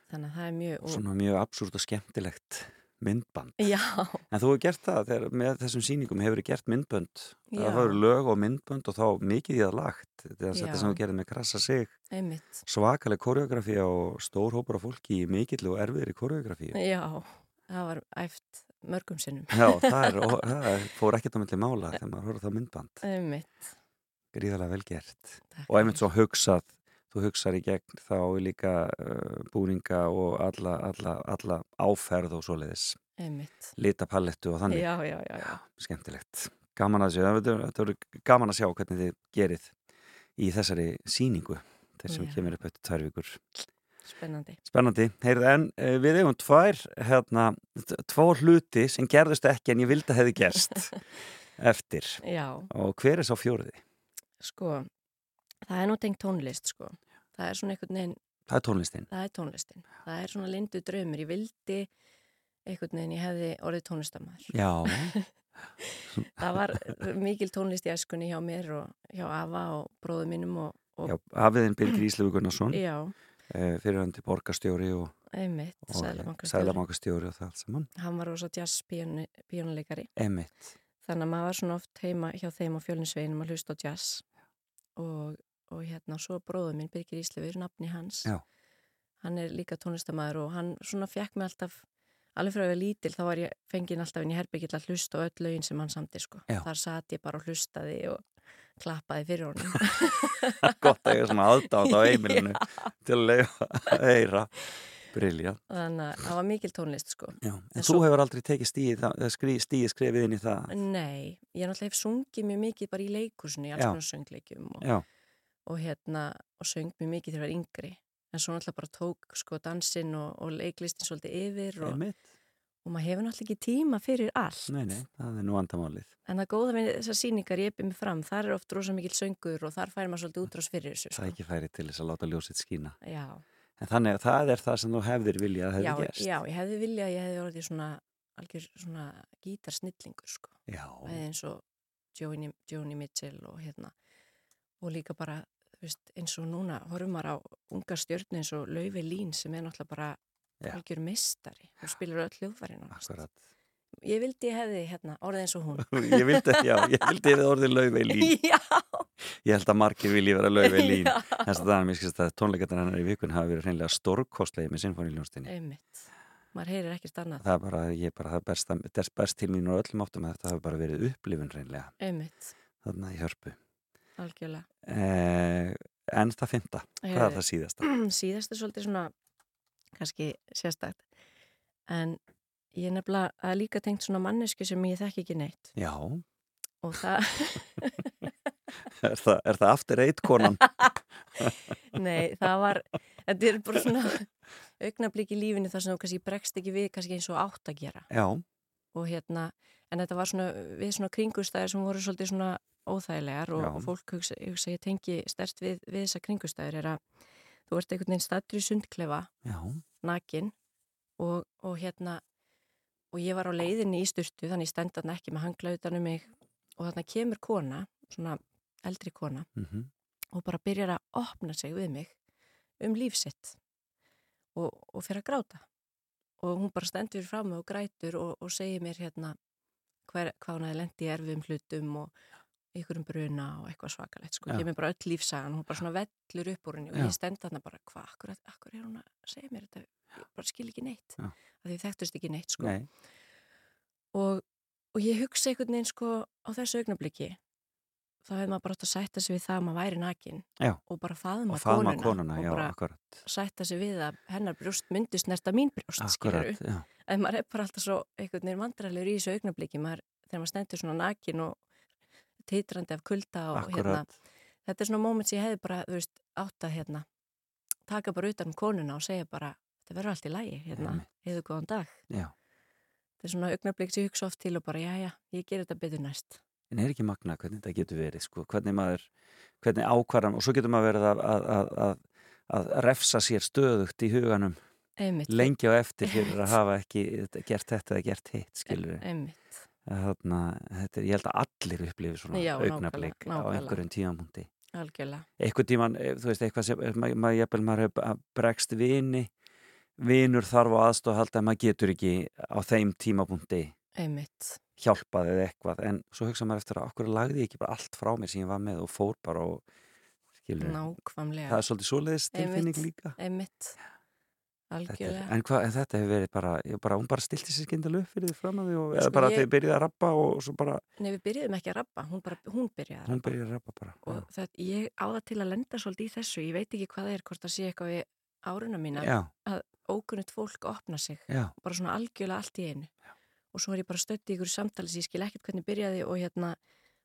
Þannig að það er mjög... Og, Svona mjög absúrt og skemmtilegt myndband. Já, En þú hefur gert það þegar með þessum sýningum hefur gert myndbönd? Já. Það var lög og myndbönd og þá mikið í það lagt Þetta sem þú gerði með krassa sig. Einmitt. svakaleg koreografi og stór hópur af fólki í mikill og erfiðri koreografi Já, það var æft mörgum sinnum. Já, það, er, [LAUGHS] og, það fór ekkert á milli mála þegar maður horfður það myndband. Einmitt. gríðarlega vel gert. Takk og einmitt svo hugsað þú hugsar í gegn þá líka uh, búninga og alla, alla, alla áferð og svoleiðis Einmitt. litapalettu og þannig Já, já, já, já. skemmtilegt gaman að sjá, gaman að sjá hvernig þið gerið í þessari sýningu þess sem Já. kemur upp eftir tvær vikur Spennandi. spennandi, heyrðu en uh, við eigum tvær hérna, tvo hluti sem gerðust ekki en ég vildi að hefði gerst [LAUGHS] eftir Já, og hver er sá fjóriði? sko, það er nú tengt tónlist, sko. Það er svona einhvern veginn, Það er tónlistin það er tónlistin. Það er svona lindu draumur. Ég vildi einhvern veginn, ég hefði orðið tónlistamæður. Já, [LAUGHS] Það var mikil tónlist í æskunni hjá mér og hjá Ava og bróðu mínum og, og já hafiðin Birgir Íslefu Gunnarsson já, uh, fyrirhandi borgarstjóri og, og sæðlabankastjóri og það allt saman Hann var rosa jazz píónuleikari. Emitt, Þannig að maður var svona oft heima hjá þeim á fjölinsveginum að hlusta á jazz og, og hérna svo bróður minn Birgir Íslefur, nafni hans. Já. hann er líka tónlistamæður og hann svona fekk mig alltaf alveg frá að ég var lítil þá var ég fengið alltaf inn í herbyggill að hlusta á öll lögin sem hann samti sko. Þar satt ég bara og hlustaði og klappaði fyrir honum. [LAUGHS] Gott að eiga svona aðdátt á [LAUGHS] heimilinu til að heyra. Brilja þannig að það var mikil tónlist sko. Já, en, En þú svo- hefur aldrei tekið stíð, stíð skrefið inn í það? Nei, ég náttúrulega hef sungið mjög mikið bara í leikursinu, í alls konar söngleikjum og, Já, og hérna og söng mjög mikið þegar ég var yngri. En svo náttúrulega bara tók sko dansinn og, og leiklistin svolítið yfir og, og maður hefur náttúrulega ekki tíma fyrir allt. Nei, nei, það er nú andamálið en það góða við þessar sýningar ég epi mig fram þar er oft rosa mikil söngur og þar fær maður svolítið útrás fyrir þessu Það sko. er ekki færi til þess að láta ljósitt skína. Já, En þannig að það er það sem þú hefðir viljað að hefði já, gerst. já, ég hefði viljað að ég hefði orðið svona algjör svona gítarsnillingur sko, Já, og hérna. Og líka bara veist, eins og núna horfum maður á unga stjörnu eins og Lauvi Lín sem er náttúrulega bara Já. algjör mistari og spilar öll hljóðfærin akkurat. Ég vildi ég hefði hérna, orðið eins og hún. [LAUGHS] Ég vildi, já, ég vildi yfir orðið laufey [LAUGHS] lín já, Ég held að margir vilji vera laufey [LAUGHS] lín. Þess að það er mér skist að tónleikatar hennar í vikun hafa verið hreinlega stórkostlegi með sinfóniljónstinni einmitt. Maður heyrir ekkert annað. Það er bara, ég bara, það er best, best til mín og öllum áttum að þetta hafi bara verið upplifun hreinlega. Einmitt, þarna í hörpu algjörlega. Eh, En það fymta, hvað er það síðasta? [CLEARS THROAT] síðast er svolítið svona kannski sérstætt en ég er nefnilega að líka tengt svona mannesku sem ég þekki ekki neitt. Já, og það, [LAUGHS] [LAUGHS] er það, er það aftur eitt konan? [LAUGHS] nei, það var þetta er bara svona augnablík í lífinu þar sem þú kannski bregst ekki við kannski eins og átt að gera. Já, og hérna, en þetta var svona við svona kringustæðir sem voru svolítið svona óþægilegar og, og fólk hugsa, hugsa ég tengi stert við, við þessa kringustæðir er að þú ert einhvern veginn stattur í sundklefa nakin og, og hérna og ég var á leiðinni í styrtu þannig ég stend þarna ekki með hangla utan um mig og þarna kemur kona, svona eldri kona mhm, og bara byrjar að opna sig við mig um lífsitt og, og fyrir að gráta. Og hún bara stendur frá mig og grætur og, og segir mér hérna hver, hvað hún hefði lendi í erfiðum hlutum og ykkur um bruna og eitthvað svakalegt sko, Já. kemur bara öll lífsagan hún bara svona vellur upp úr henni og ég stend þarna bara, hvað, akkur, akkur er hún að segja mér þetta, ég bara skil ekki neitt. Því þekktust ekki neitt sko. Nei, og, og ég hugsa einhvern veginn sko á þessu augnabliki þá hefði maður bara átt að sætta sig við það að maður væri nakin Já. og bara faðma og faðma konuna, konuna, og já, bara akkurat sætta sig við að hennar brjóst myndist næsta mín brjóst. Akkurat, en maður er bara alltaf svo einhvern veginn vandrarlegur í þessu augnabliki maður, þegar maður stendur svona nakin og titrandi af kulda og hérna, þetta er svona moment sem ég hefði bara, veist, átt að hérna taka bara utan um konuna og segja bara, þetta verður allt í lægi, hérna, heiðu góðan dag. Já. Það er svona augnablík sem ég hugsa oft til og bara, já, já, ég ger þetta betur næst. En er ekki magna hvernig þetta getur verið, sko, hvernig maður, hvernig ákvarðan, og svo getur maður verið að, að, að, að, refsa sér stöðugt í huganum Einmitt. lengi á eftir fyrir að hafa ekki gert þetta eða gert hitt, skilur við. Einmitt. Þarna, þetta er, ég held að allir upplifi svona Já, nákvæmlega, augnablik á nákvæmlega. einhverjum tímamundi. Algjörlega. Eitthvað tíman, eh, þú veist, eitthvað sem, maður, maður, maður bregst vini, vinur þarf á aðstof að halda að maður getur ekki á þeim tímapunkti Einmitt. Hjálpað eða eitthvað, en svo hugsa maður eftir að okkur lagði ég ekki bara allt frá mér sem ég var með og fór bara og skilur, Nákvæmlega. það er svolítið svoleiðis tilfinning líka. Einmitt. Þetta er, Algjörlega. en, hvað, en þetta hefur verið bara, ég bara, hún bara stilti sér skyndalu upp fyrir því fram að því og eða bara ég- þeir byrjuði að rappa og svo bara, Nei, við byrjuðum ekki að rappa, hún, bara, hún byrjaði að byrjuði að rappa bara. Og það, ég á það til að lenda svolítið í þessu, ég veit ekki hvað það er, hvort það sé eitthvað við áruna mína, Já, að ókunnit fólk opna sig, já, bara svona algjörlega allt í einu. Og svo er ég bara stödd í ykkur samtali sem ég skil ekkert hvernig byrjaði og hérna,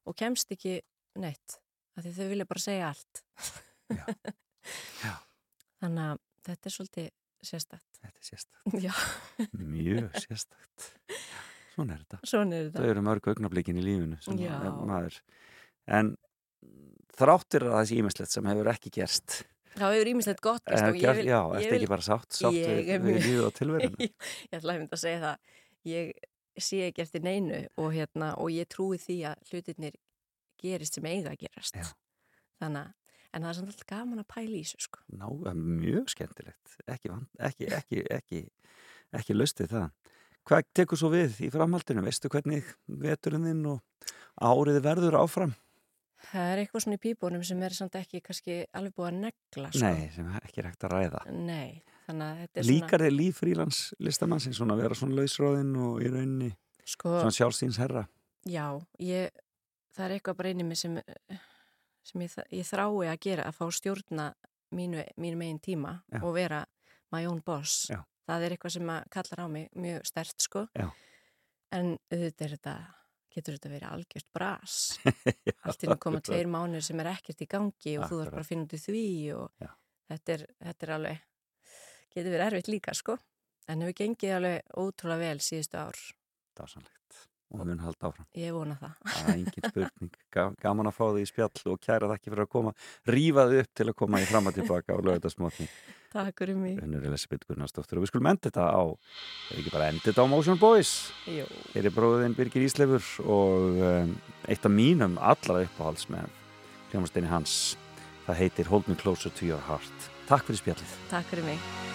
og kemst ekki neitt, af því þau vilja bara segja allt. Já. Já. [LAUGHS] Þannig að þetta er svolítið sérstætt. þetta er sérstakt, [LAUGHS] Já, mjög sérstakt. [LAUGHS] Svona er þetta. svona er Það eru mörg augnablikin í maður, en þráttir að það sé ímislegt sem hefur ekki gerst. Það hefur ímislegt gott Eh, ég vil, já, ég vil ekki bara sátt, sátt Ég við, við lífið og tilverinu. ég ætla að mynda að segja það ég sé ekki eftir neinu og, hérna, og ég trúi því að hlutirnir gerist sem eiga að gerast Já. þannig að en það er samt alltaf gaman að pæla í þessu sko. Ná, það er mjög skemmtilegt, ekki, ekki, ekki, ekki, ekki löstið það. Hvað tekur svo við í framhaldinu? Veistu hvernig veturinn þinn og árið verður áfram? það er eitthvað svona í pípunum sem er samt ekki kannski alveg búið að negla sko. Nei, sem ekki er hægt að ræða. Nei, að þetta er Líkar líf frílans listamannsins svona að vera svona lausráðinn og í rauninni svona sko, svona sjálfstíns herra? já, ég, það er eitthvað bara inni mig sem, sem ég, ég þrái að gera að fá stjórna mínu, mínu megin tíma Já. og vera my own boss Já. það er eitthvað sem að kallar á mig mjög stert sko Já. en auðvitað er þetta getur þetta verið algjört bras [LAUGHS] allt í nú koma tveir mánuður sem er ekkert í gangi og þú Akkurat. þarf bara að finna út í því og þetta er, þetta er alveg getur verið erfitt líka sko en hefur gengið alveg ótrúlega vel síðustu ár Dásanlegt. Og mun halda áfram. ég vona það Það er engin spurning. Ga- Gaman að fá þig í spjall og kæra þakki fyrir að koma. Rífa þig upp til að koma í fram og tilbaka á lögðasmotni. Takk fyrir mig. Og við skulum enda þetta á, er ekki bara enda þetta á Motion Boys. Jú. Hér er bróðin Birgir Íslefur og um, eitt af mínum allra uppáhalds með hljómasteini hans. Það heitir Hold Me Closer to Your Heart. Takk fyrir spjallið. Takk fyrir mig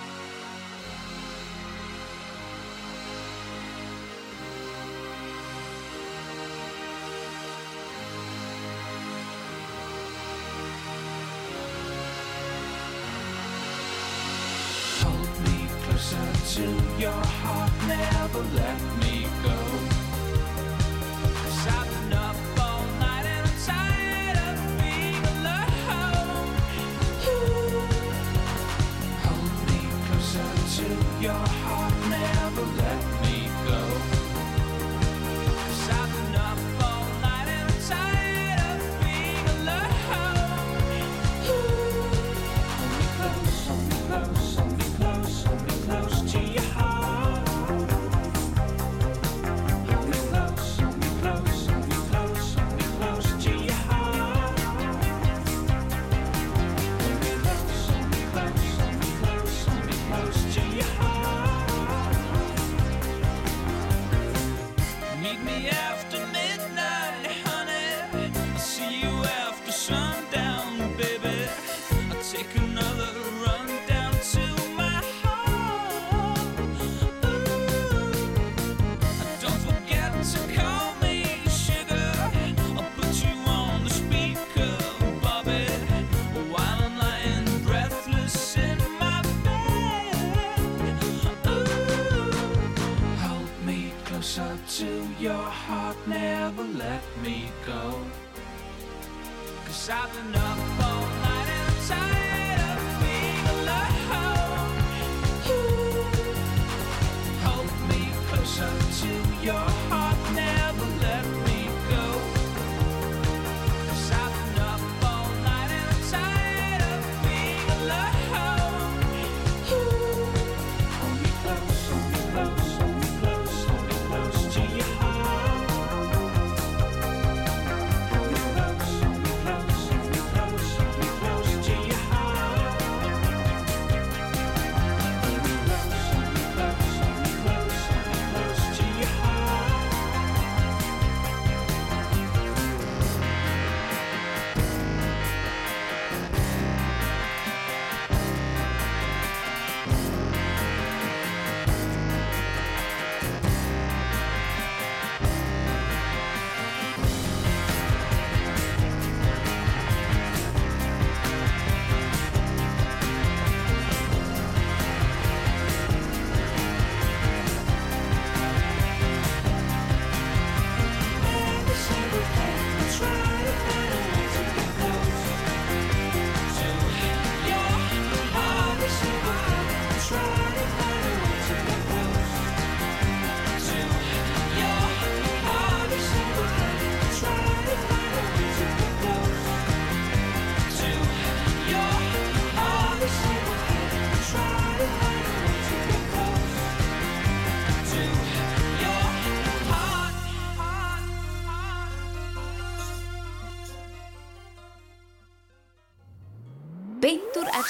left to your heart, never let me go. Cause I've been up all night and tired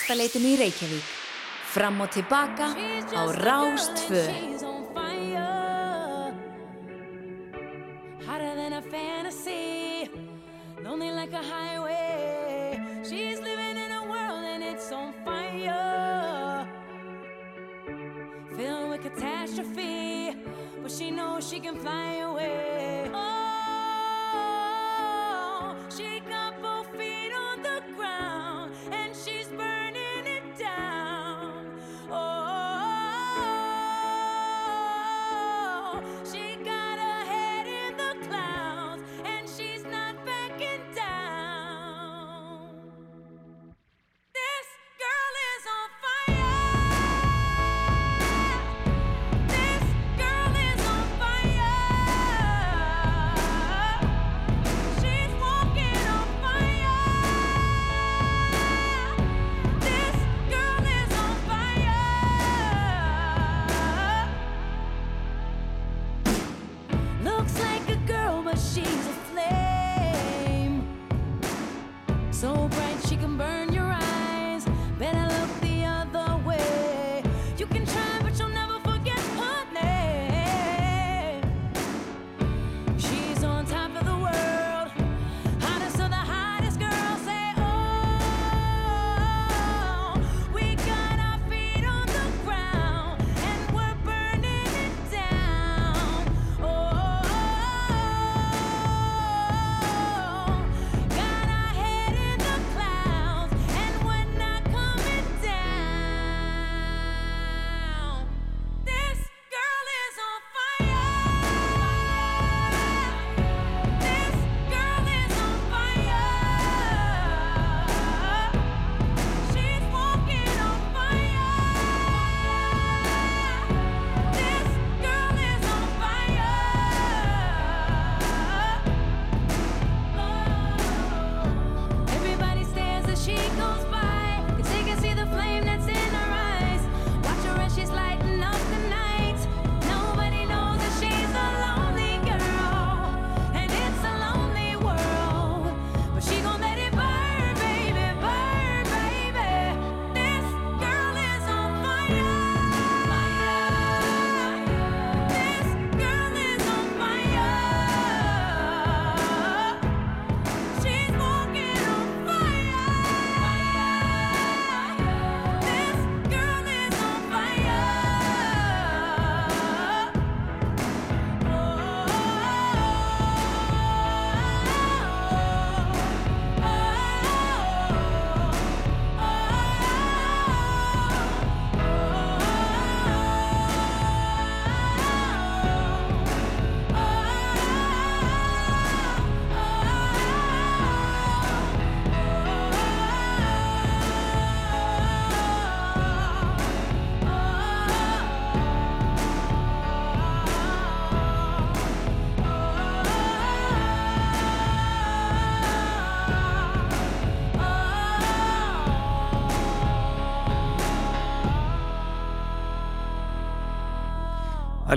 skaftaleitinu í Reykjavík. Fram og tilbaka á Rástföð.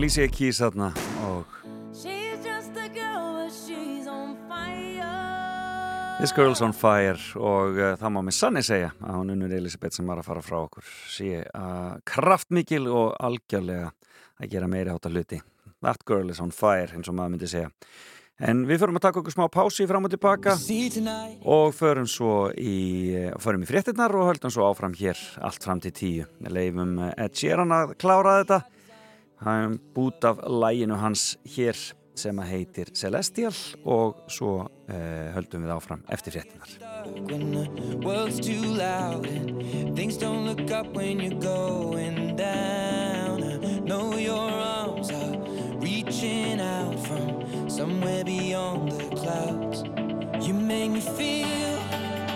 Alicia Keys aðna og This Girl's on Fire og uh, það má mér sannig segja að hún unnur Elisabeth sem var að fara frá okkur. Sé að kraftmikil og algjörlega að gera meiri átt að hluti. That Girl is on Fire eins og maður myndi segja. En við förum að taka okkur smá pási fram og tilbaka og förum svo í, eh, förum í fréttinnar og höldum svo áfram hér allt fram til tíu. Leifum Ed Sheeran að klára þetta hann um bút af læginu hans hér sem að heitir Celestial og svo eh, höldum við áfram eftir fréttinar reaching out from somewhere beyond the clouds. You make me feel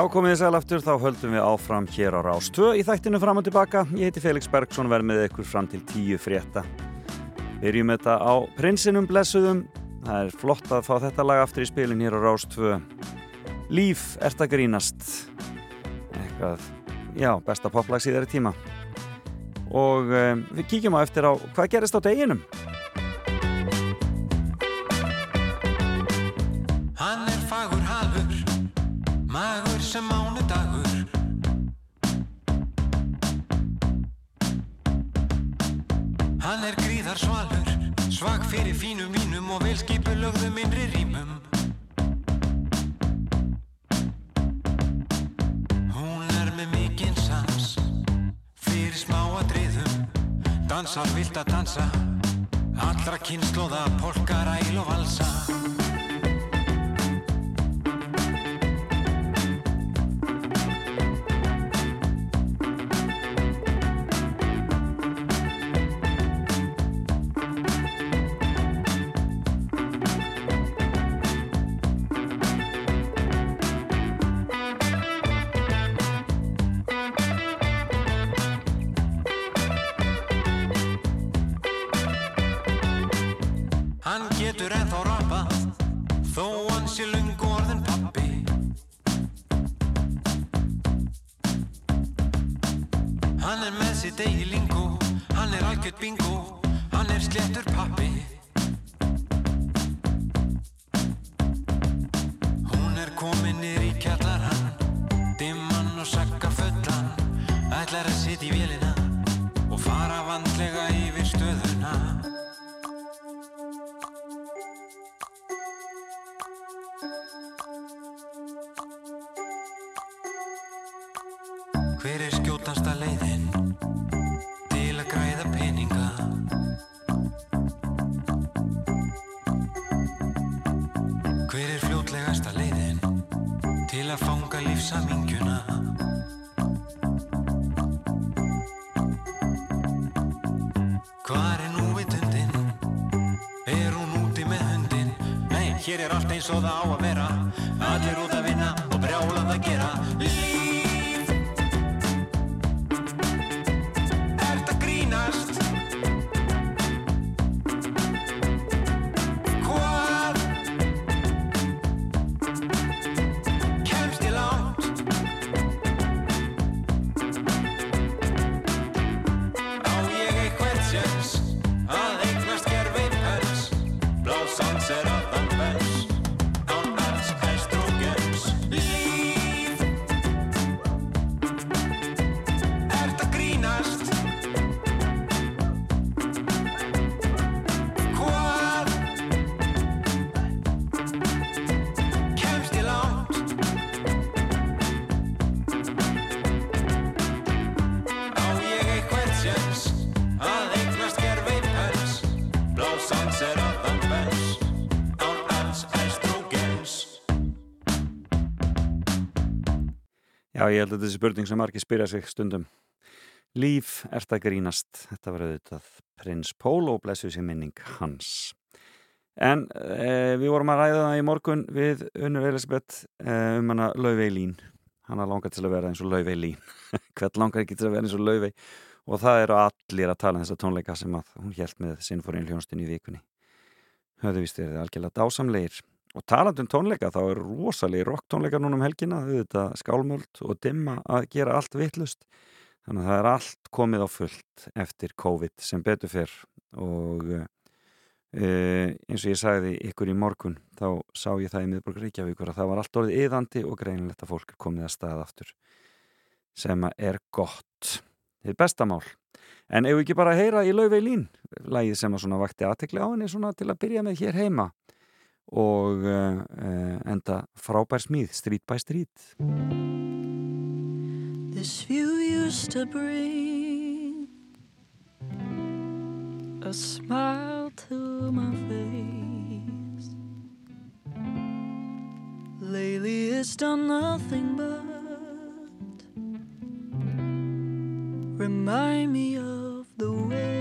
Já, komið í sælaftur, þá höldum við áfram hér á Rástvö í þættinu fram og tilbaka. Ég heiti Felix Bergsson, verð með ykkur fram til tíu frétta. Byrjum þetta á Prinsinum blessuðum. Það er flott að fá þetta lag aftur í spilin hér á Rástvö. Líf ert að grínast. Eitthvað, já, besta poplags í þeirri tíma. Og um, við kíkjum á eftir á hvað gerist á deginum. vilt að dansa. Allra kynnslóða polka eftir bingo, hann er slettur pappi. Hún er komin er í kjallarann, dimman og sakka fullan, ætlar að sitja í vélina og fara vandlega yfir stöðu. toda the Alameda ég held að þetta er spurning sem margir spyrja sig stundum. Líf er það grínast. Þetta var auðvitað prins Pól og blessuð sér minning hans. En eh, við vorum að ræða það í morgun við Unnur Elisabeth eh, um hana Lauvei Lín. Hanna langar til að vera eins og Lauvei Lín. [LAUGHS] Hvert langar ekki til að vera eins og Lauvei? Og það eru allir að tala um þessa tónleika sem hún held með sinnfórin hljónstin í vikunni. Höfðu vist er það algjörlega dásamleir. Og talandum tónleika, þá eru rosalegi rock tónleika núna um helgina, auðvitað skálmöld og dimma að gera allt vittlust. Þannig að það er allt komið á fullt eftir COVID sem betur fyrr og uh, eins og ég sagði ykkur í morgun þá sá ég það í miðborg Reykjavíkur að það var allt orðið yðandi og greinilegt að fólk er komið að stað aftur sem er gott. Þetta er bestamál. En ef við ekki bara heyra í Laufey Lín, lagið sem að svona vakti aðtekli á henni svona til að byrja með hér heima og uh, uh, enda frábær smíð, Street by Street. This view used to bring a smile to my face. Lately, it's done nothing but remind me of the way,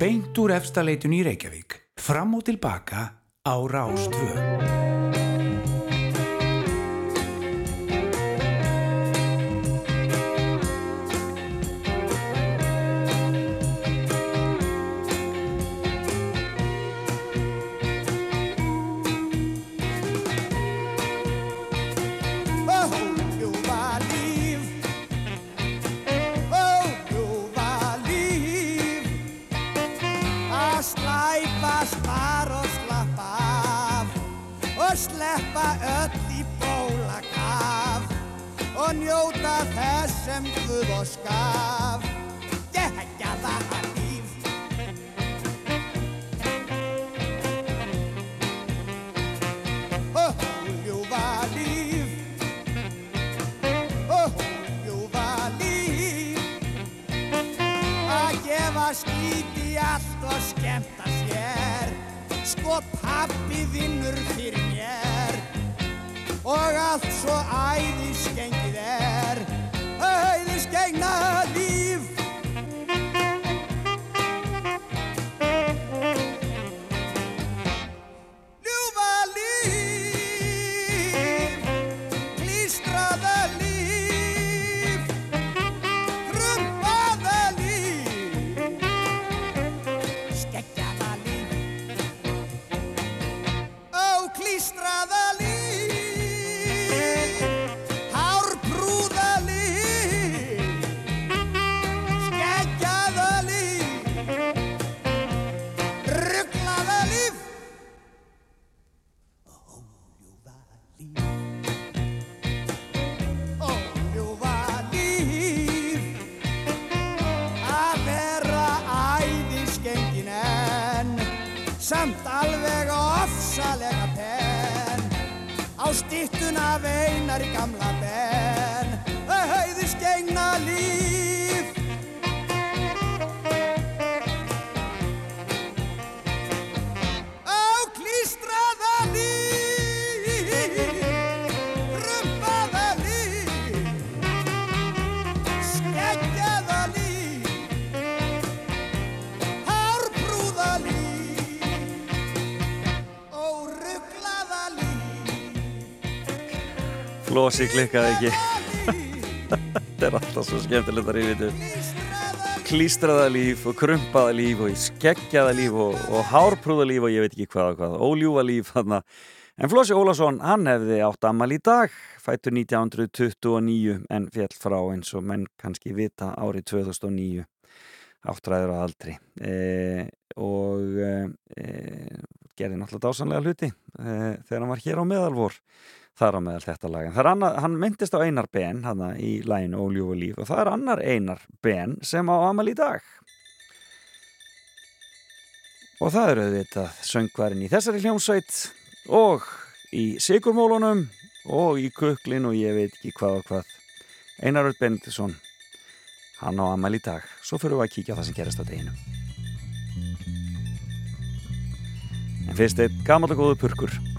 Beint úr efstaleitun í Reykjavík. Fram og tilbaka á Rástvö. Flosi klikkaði ekki. [LAUGHS] Þetta er alltaf svo skemmtilegt að rífitu Klístraða líf og krumpaða líf og skeggjaða líf og, og hárprúða líf og ég veit ekki hvað og hvað. Óljúfa líf þarna. En Flosi Ólafsson, hann hefði átt ammal í dag fættur 1929 en fjall frá eins og menn kannski vita árið 2009 áttræður á aldri. E, og e, gerði náttúrulega dásanlega hluti e, þegar hann var hér á meðalvor þar á meðal þetta lag. En það Annar, hann myndist á Einar Ben hann í læginu Óljúf og líf og það er annar Einar Ben sem á amal í dag. Og það eru auðvitað söngvarinn í þessari hljómsveit og í Sigurmólunum og í Kuklin og ég veit ekki hvað og hvað. Einar Rödd Benediktsson, hann á amal í dag. Svo fyrir við að kíkja á það sem gerist á deginu. En fyrst eitt gammal og góðu purkur.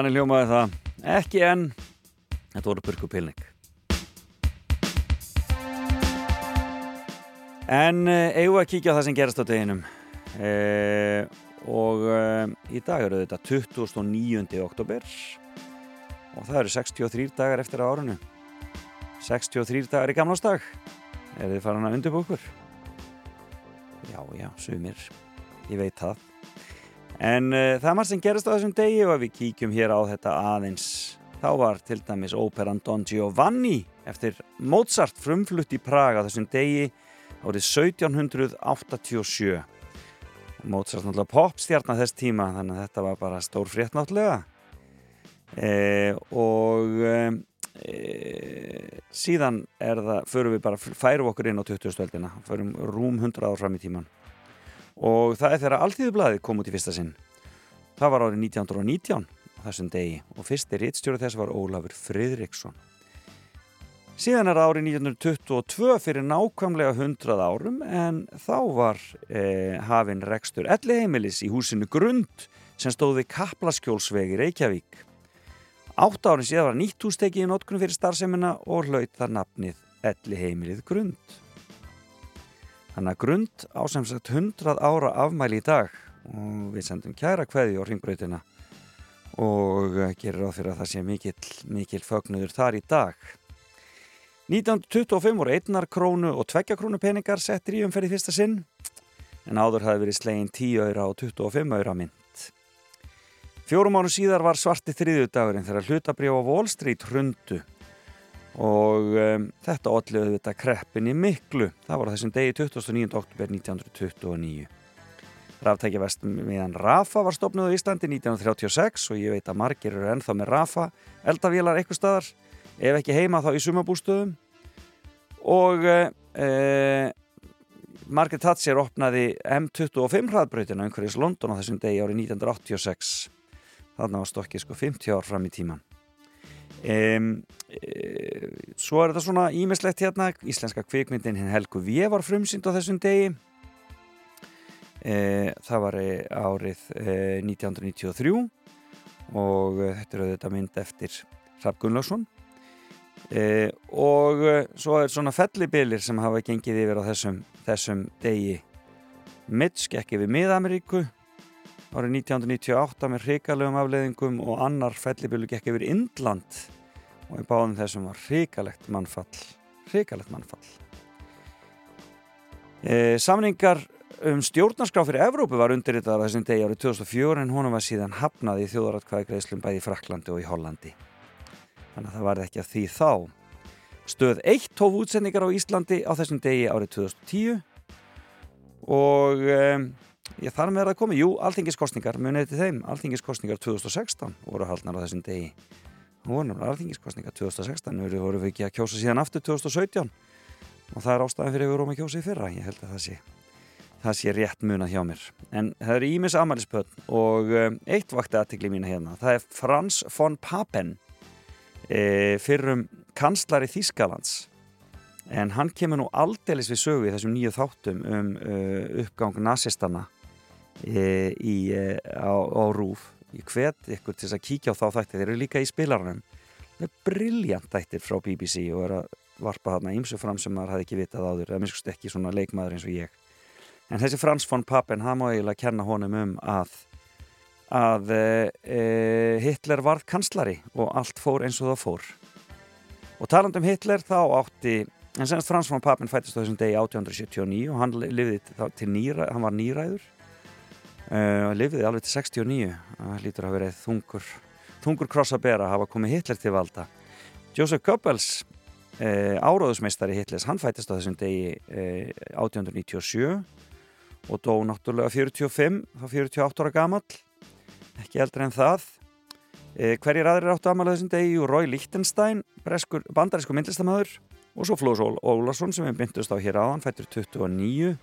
Þannig hljómaði það. Ekki enn. Þetta voru burkupilning. En uh, eigum við að kíkja á það sem gerast á deginum. Uh, og uh, í dag eru þetta 29. oktober og það eru 63 dagar eftir á árunu. 63 dagar í gamlásdag. Er þið farin að undirbúkur? Já, já, sumir. Ég veit það. En uh, það margt sem gerast á þessum degi og ef við kíkjum hér á þetta aðeins þá var til dæmis óperan Don Giovanni eftir Mozart frumflutt í Praga þessum degi árið 1787 Mozart náttúrulega popstjarnar þess tíma þannig að þetta var bara stór frétt náttúrulega e, og e, síðan er það, förum við bara færum okkur inn á 20. stöldina förum rúm 100 ár fram í tíman og það er þegar Alþýðublaðið kom út í fyrsta sinn. Það var árið 1919 á þessum degi og fyrsti rittstjóri þess var Ólafur Friðriksson. Síðan er árið 1922 fyrir nákvæmlega 100 árum en þá var eh, hafinn rekstur Elliheimilis í húsinu Grund sem stóði Kaplaskjólsvegi Reykjavík. Átt árin síðan var nýtt hús tekið í notkunum fyrir starfseminna og hlaut það nafnið Elliheimilið Grund Þannig að grund á sem sagt 100 ára afmæli í dag og við sendum kæra kveði á ringbröytina og gerir á fyrir að það sé mikill, mikill fögnuður þar í dag. 1925 voru einnar krónu og tveggja krónu peningar settir í umferði fyrsta sinn en áður hafi verið slegin 10 öyra og 25 öyra mynd. Fjórum mánu síðar var svarti þriðjudagurinn þegar hlutabrjóð á Wall Street hrundu og um, þetta allir þetta kreppinni miklu. Það var þessum degi 29. oktober 1929 Ráftækjavest meðan Rafa var stopnuð á Íslandi 1936 og ég veit að margir eru ennþá með Rafa eldavílar eitthvað staðar ef ekki heima þá í sumabústöðum og e, Margaret Thatcher opnaði M25 hraðbröytina umhverjus London á þessum degi árið 1986 þarna var stokkið sko 50 ár fram í tíman Um, e, svo er þetta svona ímislegt hérna íslenska kvikmyndin hinn Helgu Við var frumsynd á þessum degi. E, það var árið e, 1993 og þetta er auðvitað mynd eftir Raff Gunnlaugsson. Og svo er svona fellibilir sem hafa gengið yfir á þessum, þessum degi. Mitch gekk yfir Mið-Ameríku árið 1998 með hrikalögum afleðingum og annar fellibölu gekk yfir Indland. Og í báðum þessum var hrikalegt mannfall hrikalegt mannfall. E, Samningar um stjórnarskrá fyrir Evrópu var undirritað þessum degi árið 2004 en honum var síðan hafnað í þjóðaratkvæði greiðslum bæði í Fraklandi og í Hollandi. Þannig að það var ekki að því þá. Stöð 1 tóf útsendingar á Íslandi á þessum degi árið 2010 og um, ég þar með að koma, jú, alþingiskostningar munið til þeim, alþingiskostningar 2016 voru haldnar á þessum degi. Voru alþingiskostningar 2016 við vorum við ekki að kjósa síðan aftur 2017 og það er ástæðan fyrir að við vorum að kjósa í fyrra. Ég held að það sé það sé rétt munað hjá mér. En það eru ímis amalispöld og um, eitt vakti aðtikli mín hérna. Það er Frans von Papen e, fyrrum kanslari Þískalands en hann kemur nú aldeilis við sögu í þessum nýju þáttum um uh, uppgang nazistana e, í, e, á, á rúf ég hvet ykkur til að kíkja á þá þætti. Þeir eru líka í spilarnum það er brilljant þættir frá BBC og er að varpa þarna ímsu fram sem maður hafði ekki vitað áður eða minnskust ekki svona leikmaður eins og ég. En þessi Frans von Papen hann má eiginlega kenna honum um að að e, e, Hitler varð kanslari og allt fór eins og það fór. Og taland um Hitler þá átti en senast Frans von Papen fættist á þessum degi 1879 og hann til hann var nýræður uh, lifði alveg til 69 það lítur að verið þungur þungur kross að bera hafa komið Hitler til valda. Joseph Goebbels uh, áróðusmeistari Hitlers hann fættist á þessum degi uh, 1897 og dó náttúrulega 45 þá 48 ára gamall. Ekki eldri en það. Hverjir aðrir áttu aðmala þessum degi? Rói Lichtenstein bandarísku myndlistamöður og svo Flóðs Ólarsson sem við myndust á hér áðan fættur 29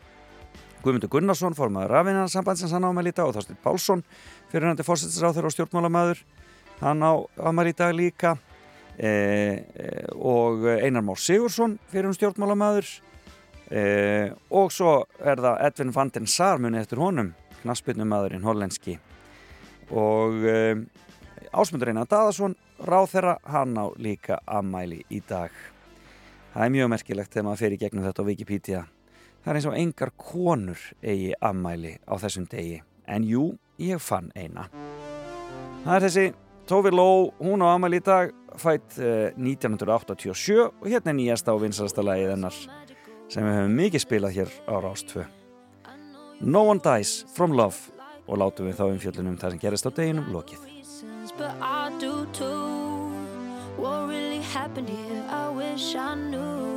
Guðmundur Gunnarsson formaður rafinarsambandsins hann á að líta og Þorstin Pálsson fyrirhandi fórsettisráþur og stjórnmálamæður hann á að líta líka e, e, og Einar Már Sigursson fyrir um stjórnmálamæður e, og svo er það Edvin van den Sar muni eftir honum knaspinumæðurinn hollenski og Ásmundur Einar Daðarsson, ráð þeirra, hann á líka ammæli í dag. Það er mjög merkilegt þegar maður fer í gegnum þetta á Wikipedia. Það er eins og engar konur eigi ammæli á þessum degi. En jú, ég fann eina. Það er þessi Tófi Ló, hún á ammæli í dag, fætt uh, 1987 og hérna er nýjasta og vinsalasta lagið hennar sem við höfum mikið spilað hér á Rástfö. No One Dies From Love og látum við þá umfjöllunum það sem gerist á deginum lokið. but I do too. What really happened here? I wish I knew.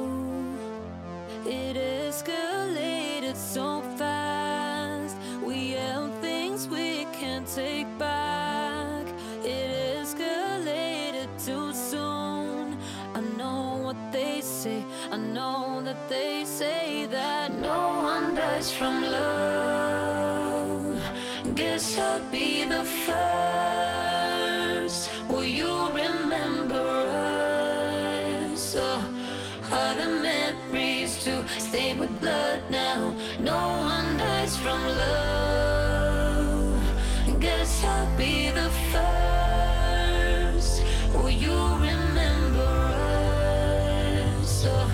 It escalated so fast. We held things we can't take back. It escalated too soon. I know what they say. I know that they say that no one dies from love. Guess I'll be the first. Stay with blood now? No one dies from love. Guess I'll be the first. Will you remember us? Oh,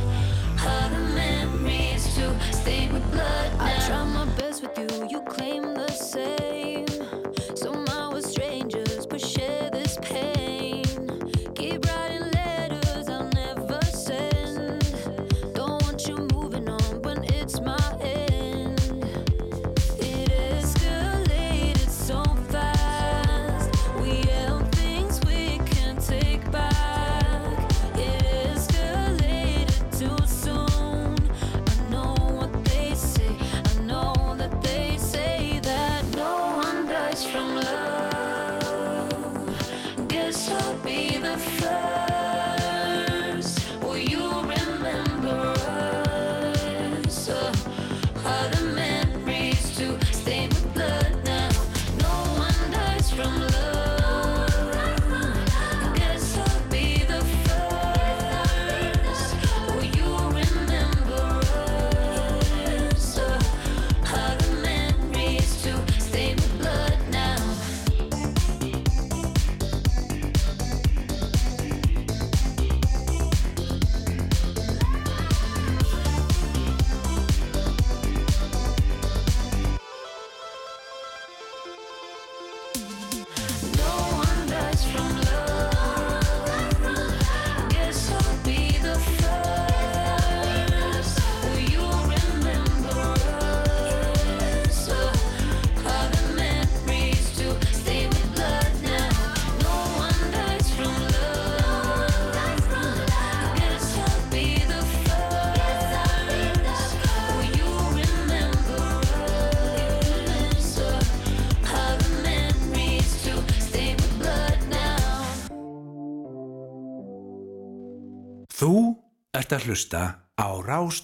are the memories to stay with blood now? I try my best with you, you claim ert að hlusta á Rás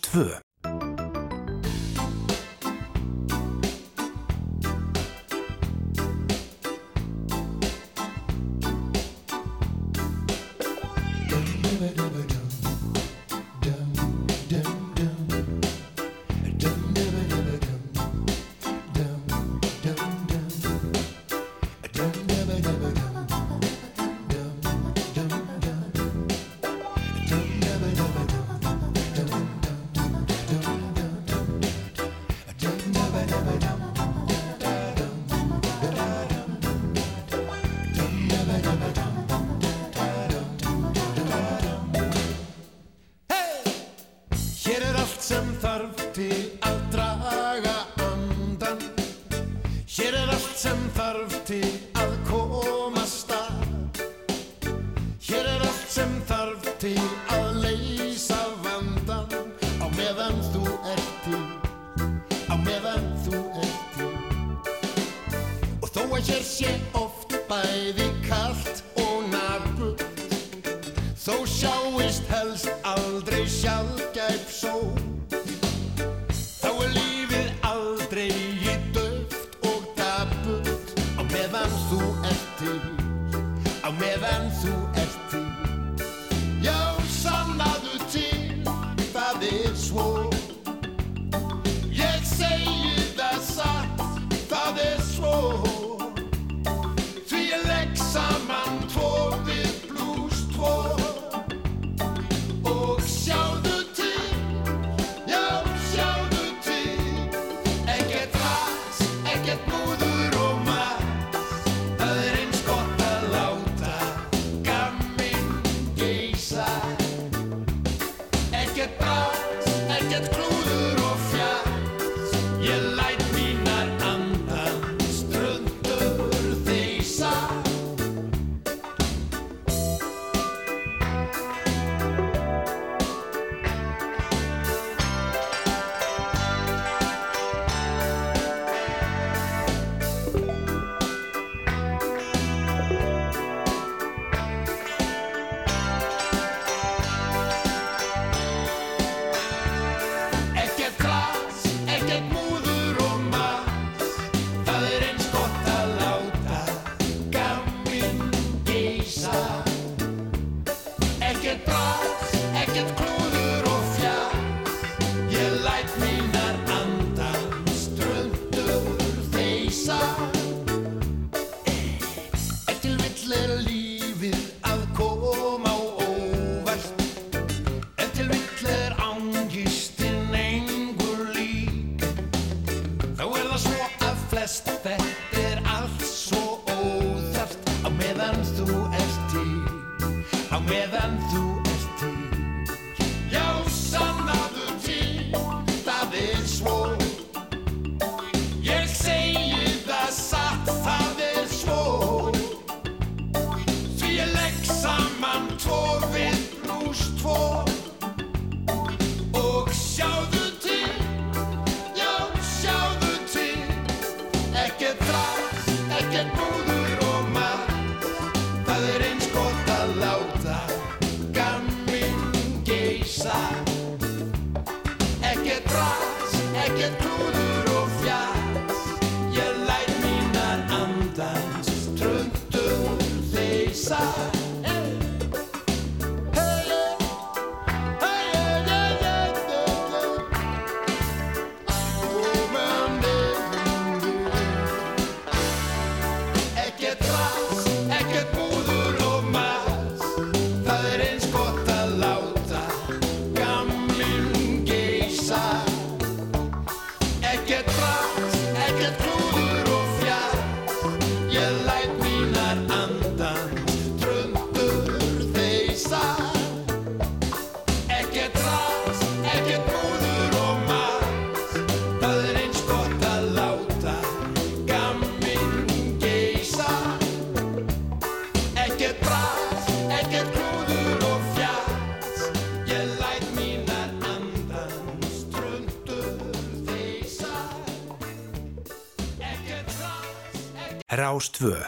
Rástvö.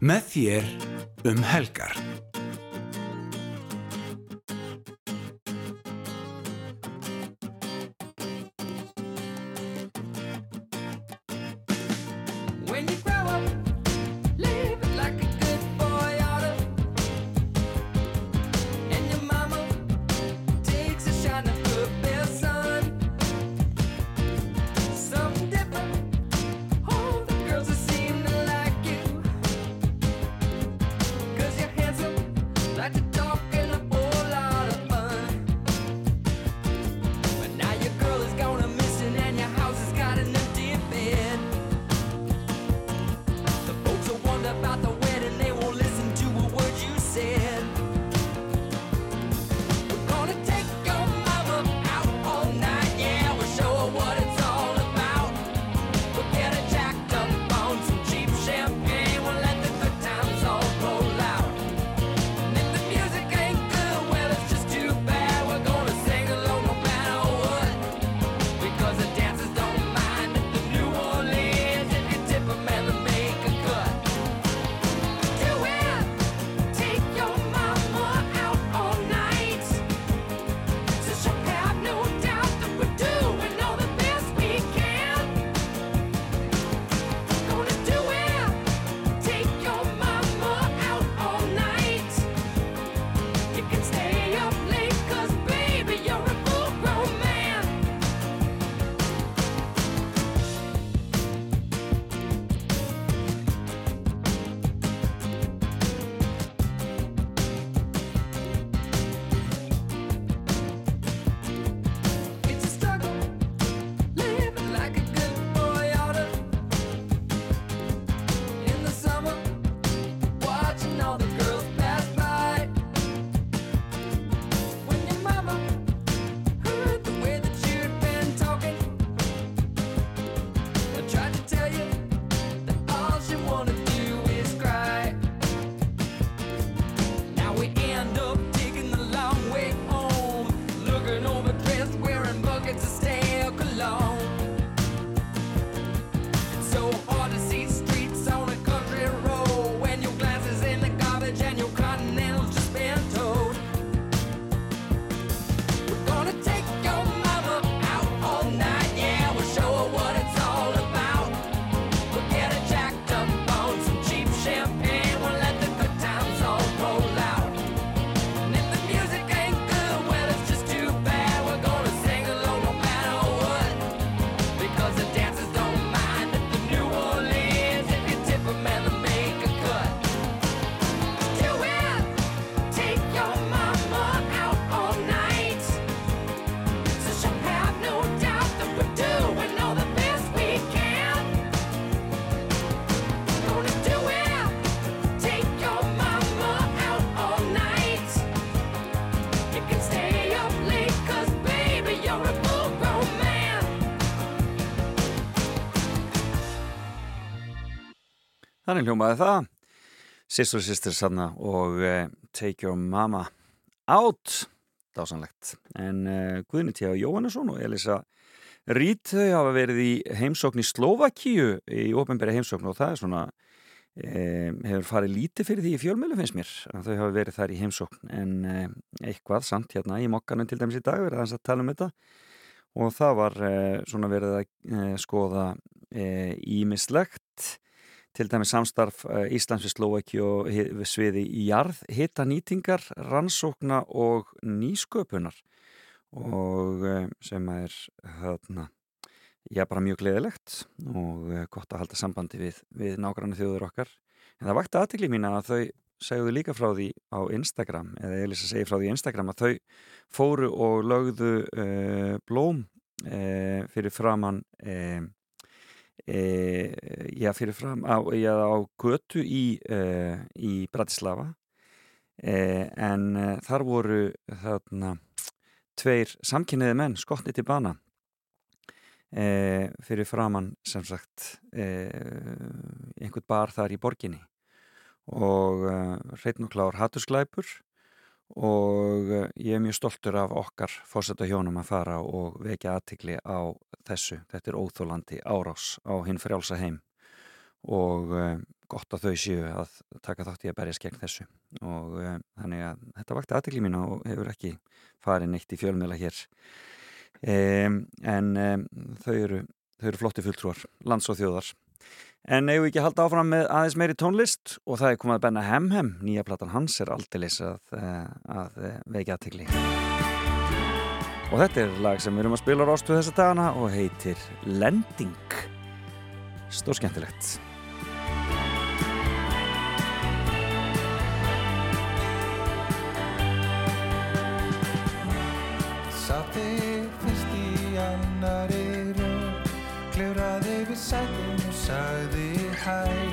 Með þér um helgar. Þannig hljómaði það. Sistur Sisters sanna og uh, Take Your Mama Out. Dásanlegt en uh, Guðni T. Jóhannesson og Elisa Rít þau hafa verið í heimsókn í Slovakíu í ofinbæri heimsókn og það er svona um, hefur farið lítið fyrir því í fjölmjölu finnst mér að þau hafa verið þar í heimsókn. En um, eitthvað samt hérna í mokkanum til dæmis í dag verið að tala um þetta. Og það var uh, svona verið að skoða ímislegt til dæmis samstarf uh, Íslands við Slovaki og við sviði í jarð, hitta nýtingar, rannsókna og nýsköpunar og uh, sem er þarna, já bara mjög gleðilegt og uh, gott að halda sambandi við, við nágrannu þjóður okkar. En það vakti aðtikli mín að þau segðu líka frá því á Instagram, eða Elisa segi frá því á Instagram að þau fóru og lögðu uh, blóm uh, fyrir framann uh, e, já, fyrir fram á, já, á götu í, e, í Bratislava. E, en þar voru þarna tveir samkynniði menn skotni til bana. Fyrir framann sem sagt einhvern bar þar í borginni. Og hreitn og klár hattusklæpur og eh, ég er mjög stoltur af okkar fórseta hjónum að fara og vekja aðtikli á þessu. Þetta er óþólandi árás á hinn frjálsa heim. Og uh, gott að þau séu að taka þátt í að berjast gegn þessu. Og uh, þannig að þetta vakti aðtikli mín og hefur ekki farið neitt í fjölmiðla hér. Um, en um, þau, eru, þau eru flotti fulltrúar, lands og þjóðar En eigum við ekki að halda áfram með aðeins meiri tónlist og það er komað að benna Hemhem, nýja platan hans er aldeilis að, eh, eh, vekja aðtegli. Og þetta er lag sem við erum að spila rástu þessa dagana og heitir Lending. Stór skemmtilegt. Satt þig fyrst í annari röð Klifraði við sætin og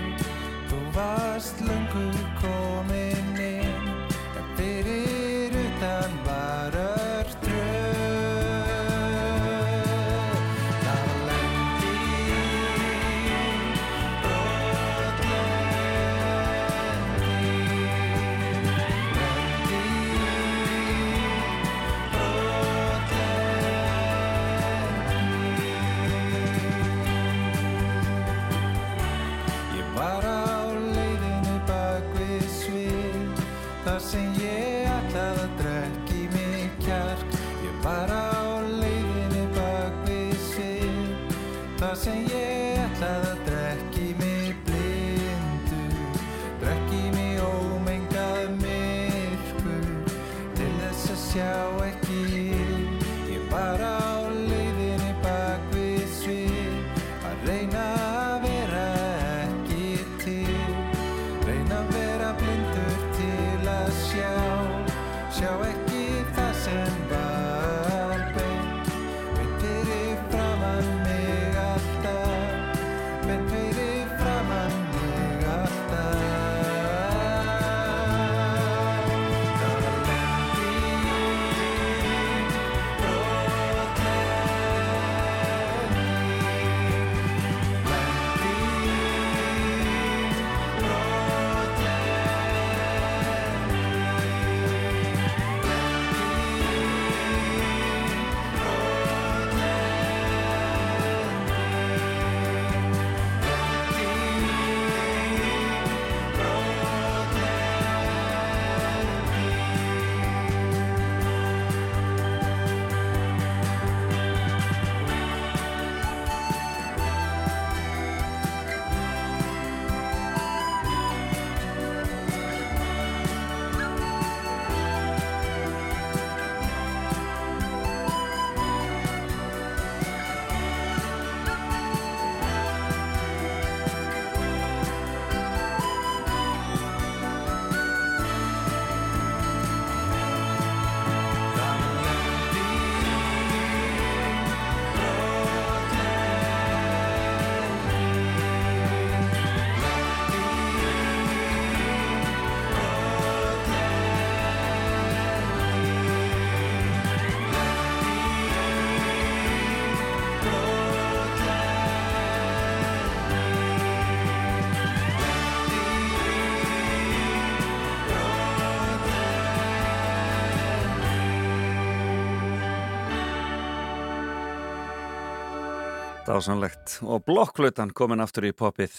Dásanlegt og blokkflutan komin aftur í popið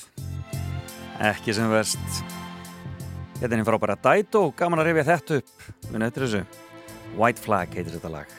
ekki sem verst. Þetta er einn frábæra dæt og gaman að rifja þetta upp. Við nöttur þessu. White Flag heitir þetta lag.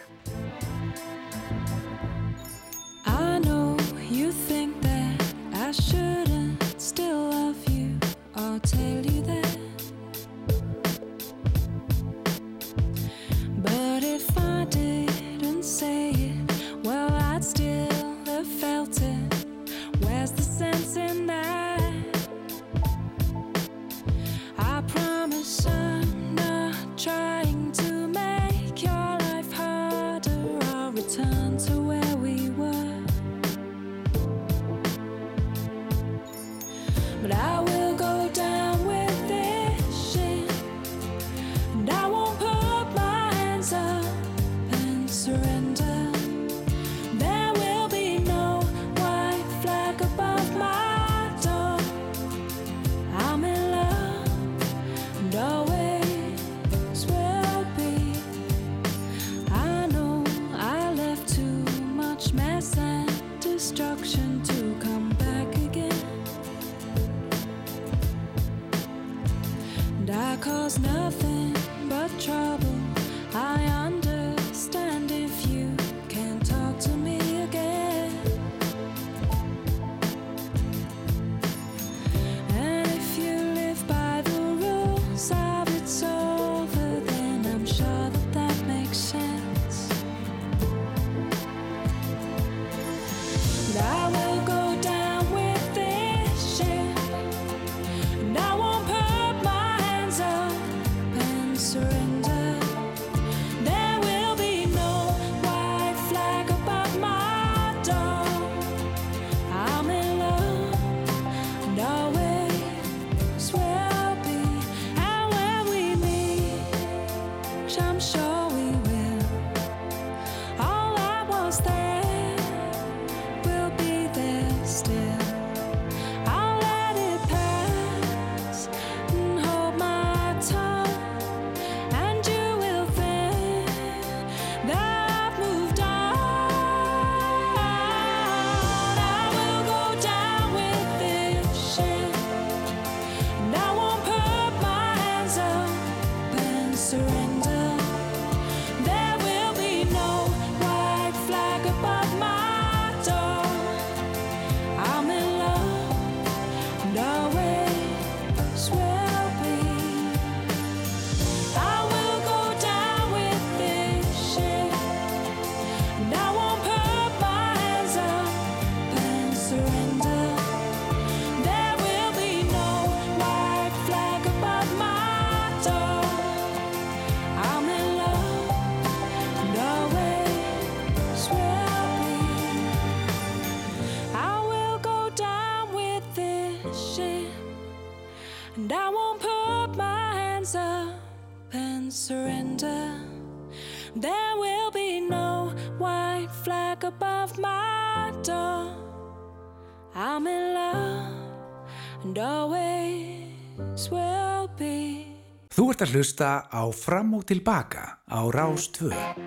að hlusta á Fram og tilbaka á Rástvöð.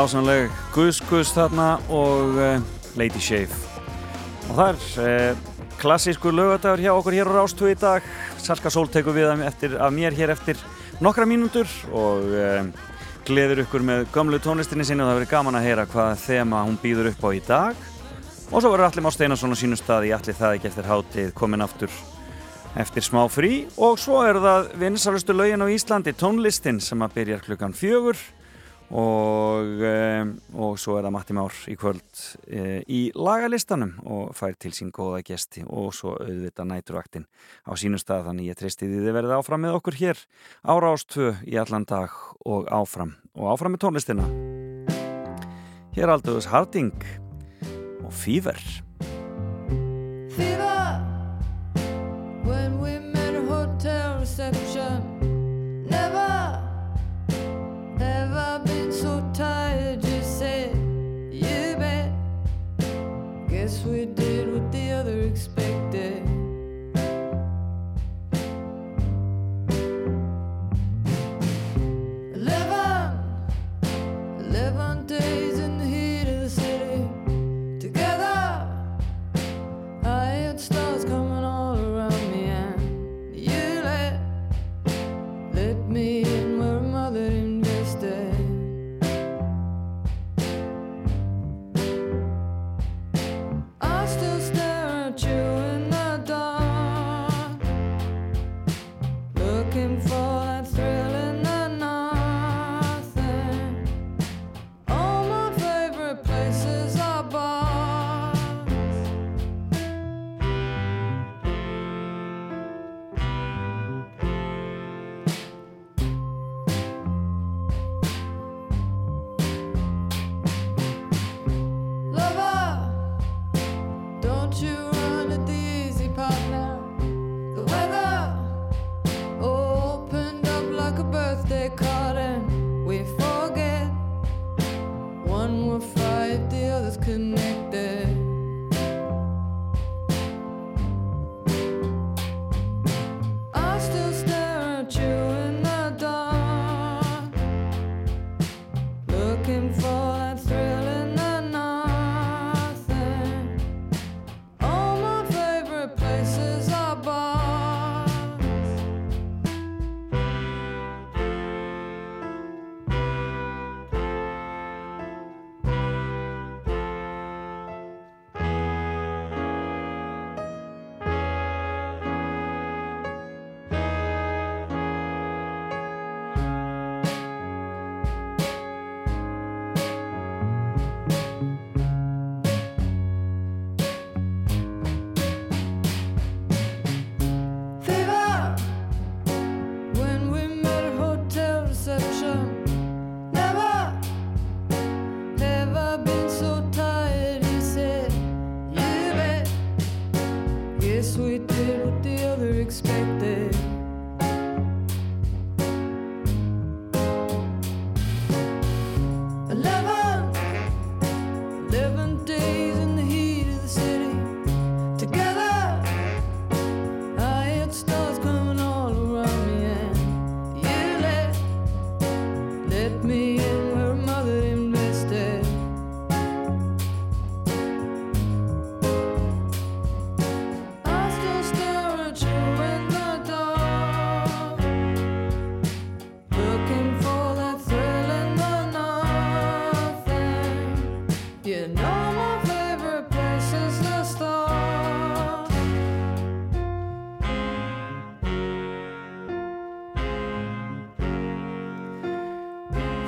Dásanleg Gus þarna og uh, Lady Shave. Og það er uh, klassísku lögadagur hjá okkur hér á Rástu í dag. Sarka Sól tekur við eftir, af mér hér eftir nokkra mínútur og uh, gleður ykkur með gömlu tónlistinni sinni og það verður gaman að heyra hvað þema hún býður upp á í dag. Og svo verður Alli Már Steinarsson á sínu stað í Alli það ekki eftir hátið komin aftur eftir smá frí. Og svo er það vinsalustu lögin á Íslandi tónlistin sem að byrjar klukkan fjögur og, um, og svo er það Matti Már í kvöld e, í lagalistanum og fær til sín góða gesti og svo auðvitað næturvaktin á sínu stað. Þannig ég treysti því þið verðið áfram með okkur hér á Rástvö í allan dag og áfram og áfram með tónlistina. Hér Aldous Harding og Fever. Fever. When we met at hotel reception. Tired. You said you bet. Guess we did what the other expected.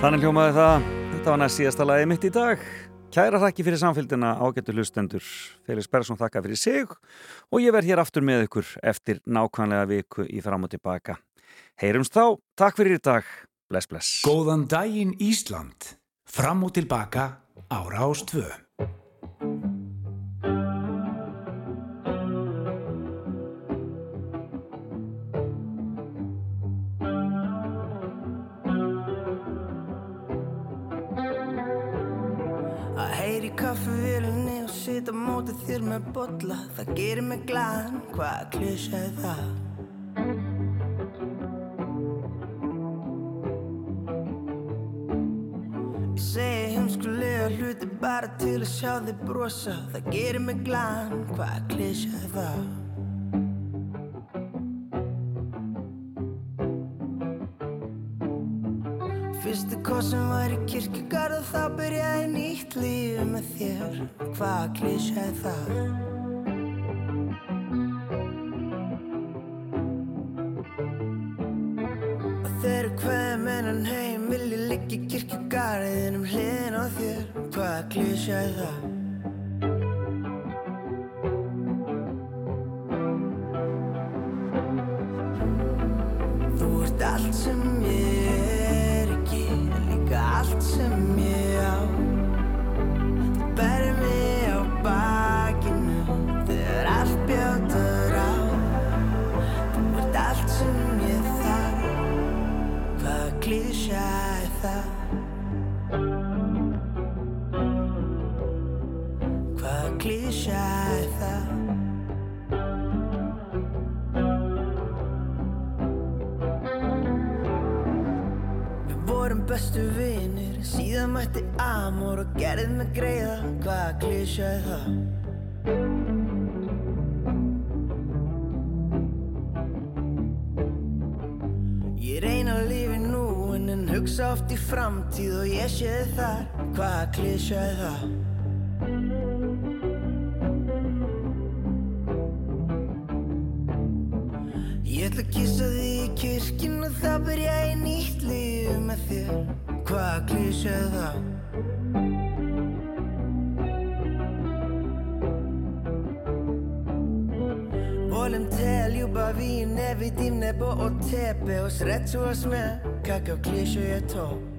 Þannig hljómaði það, þetta var næst síðasta lagi mitt í dag. Kæra þakki fyrir samfélgina ágættu hlustendur. Felix Bergson þakka fyrir sig og ég verð hér aftur með ykkur eftir nákvæmlega viku í fram og tilbaka. Heyrumst þá, takk fyrir í dag. Bless, bless. Góðan daginn Ísland. Fram og tilbaka á Rástvö. Móti þér með bolla Það gerir mig glaðan, hvað klísa er það? Ég segi bara til að sjá þig brosa Það gerir mig glaðan, hvað klísja er það? Fyrstu kosin var í kirkjugarð og þá byrjaði nýtt líf með þér Hvað klísja er ég sé þar, hvaða klísja er það? Ég ætla að kissa þig í kirkjun og þá byrja ég nýtt líf með þér Hvaða klísja er það? Volem te ljubavi ne vidim nebo od tebe Osrećuo me kakav kliše je to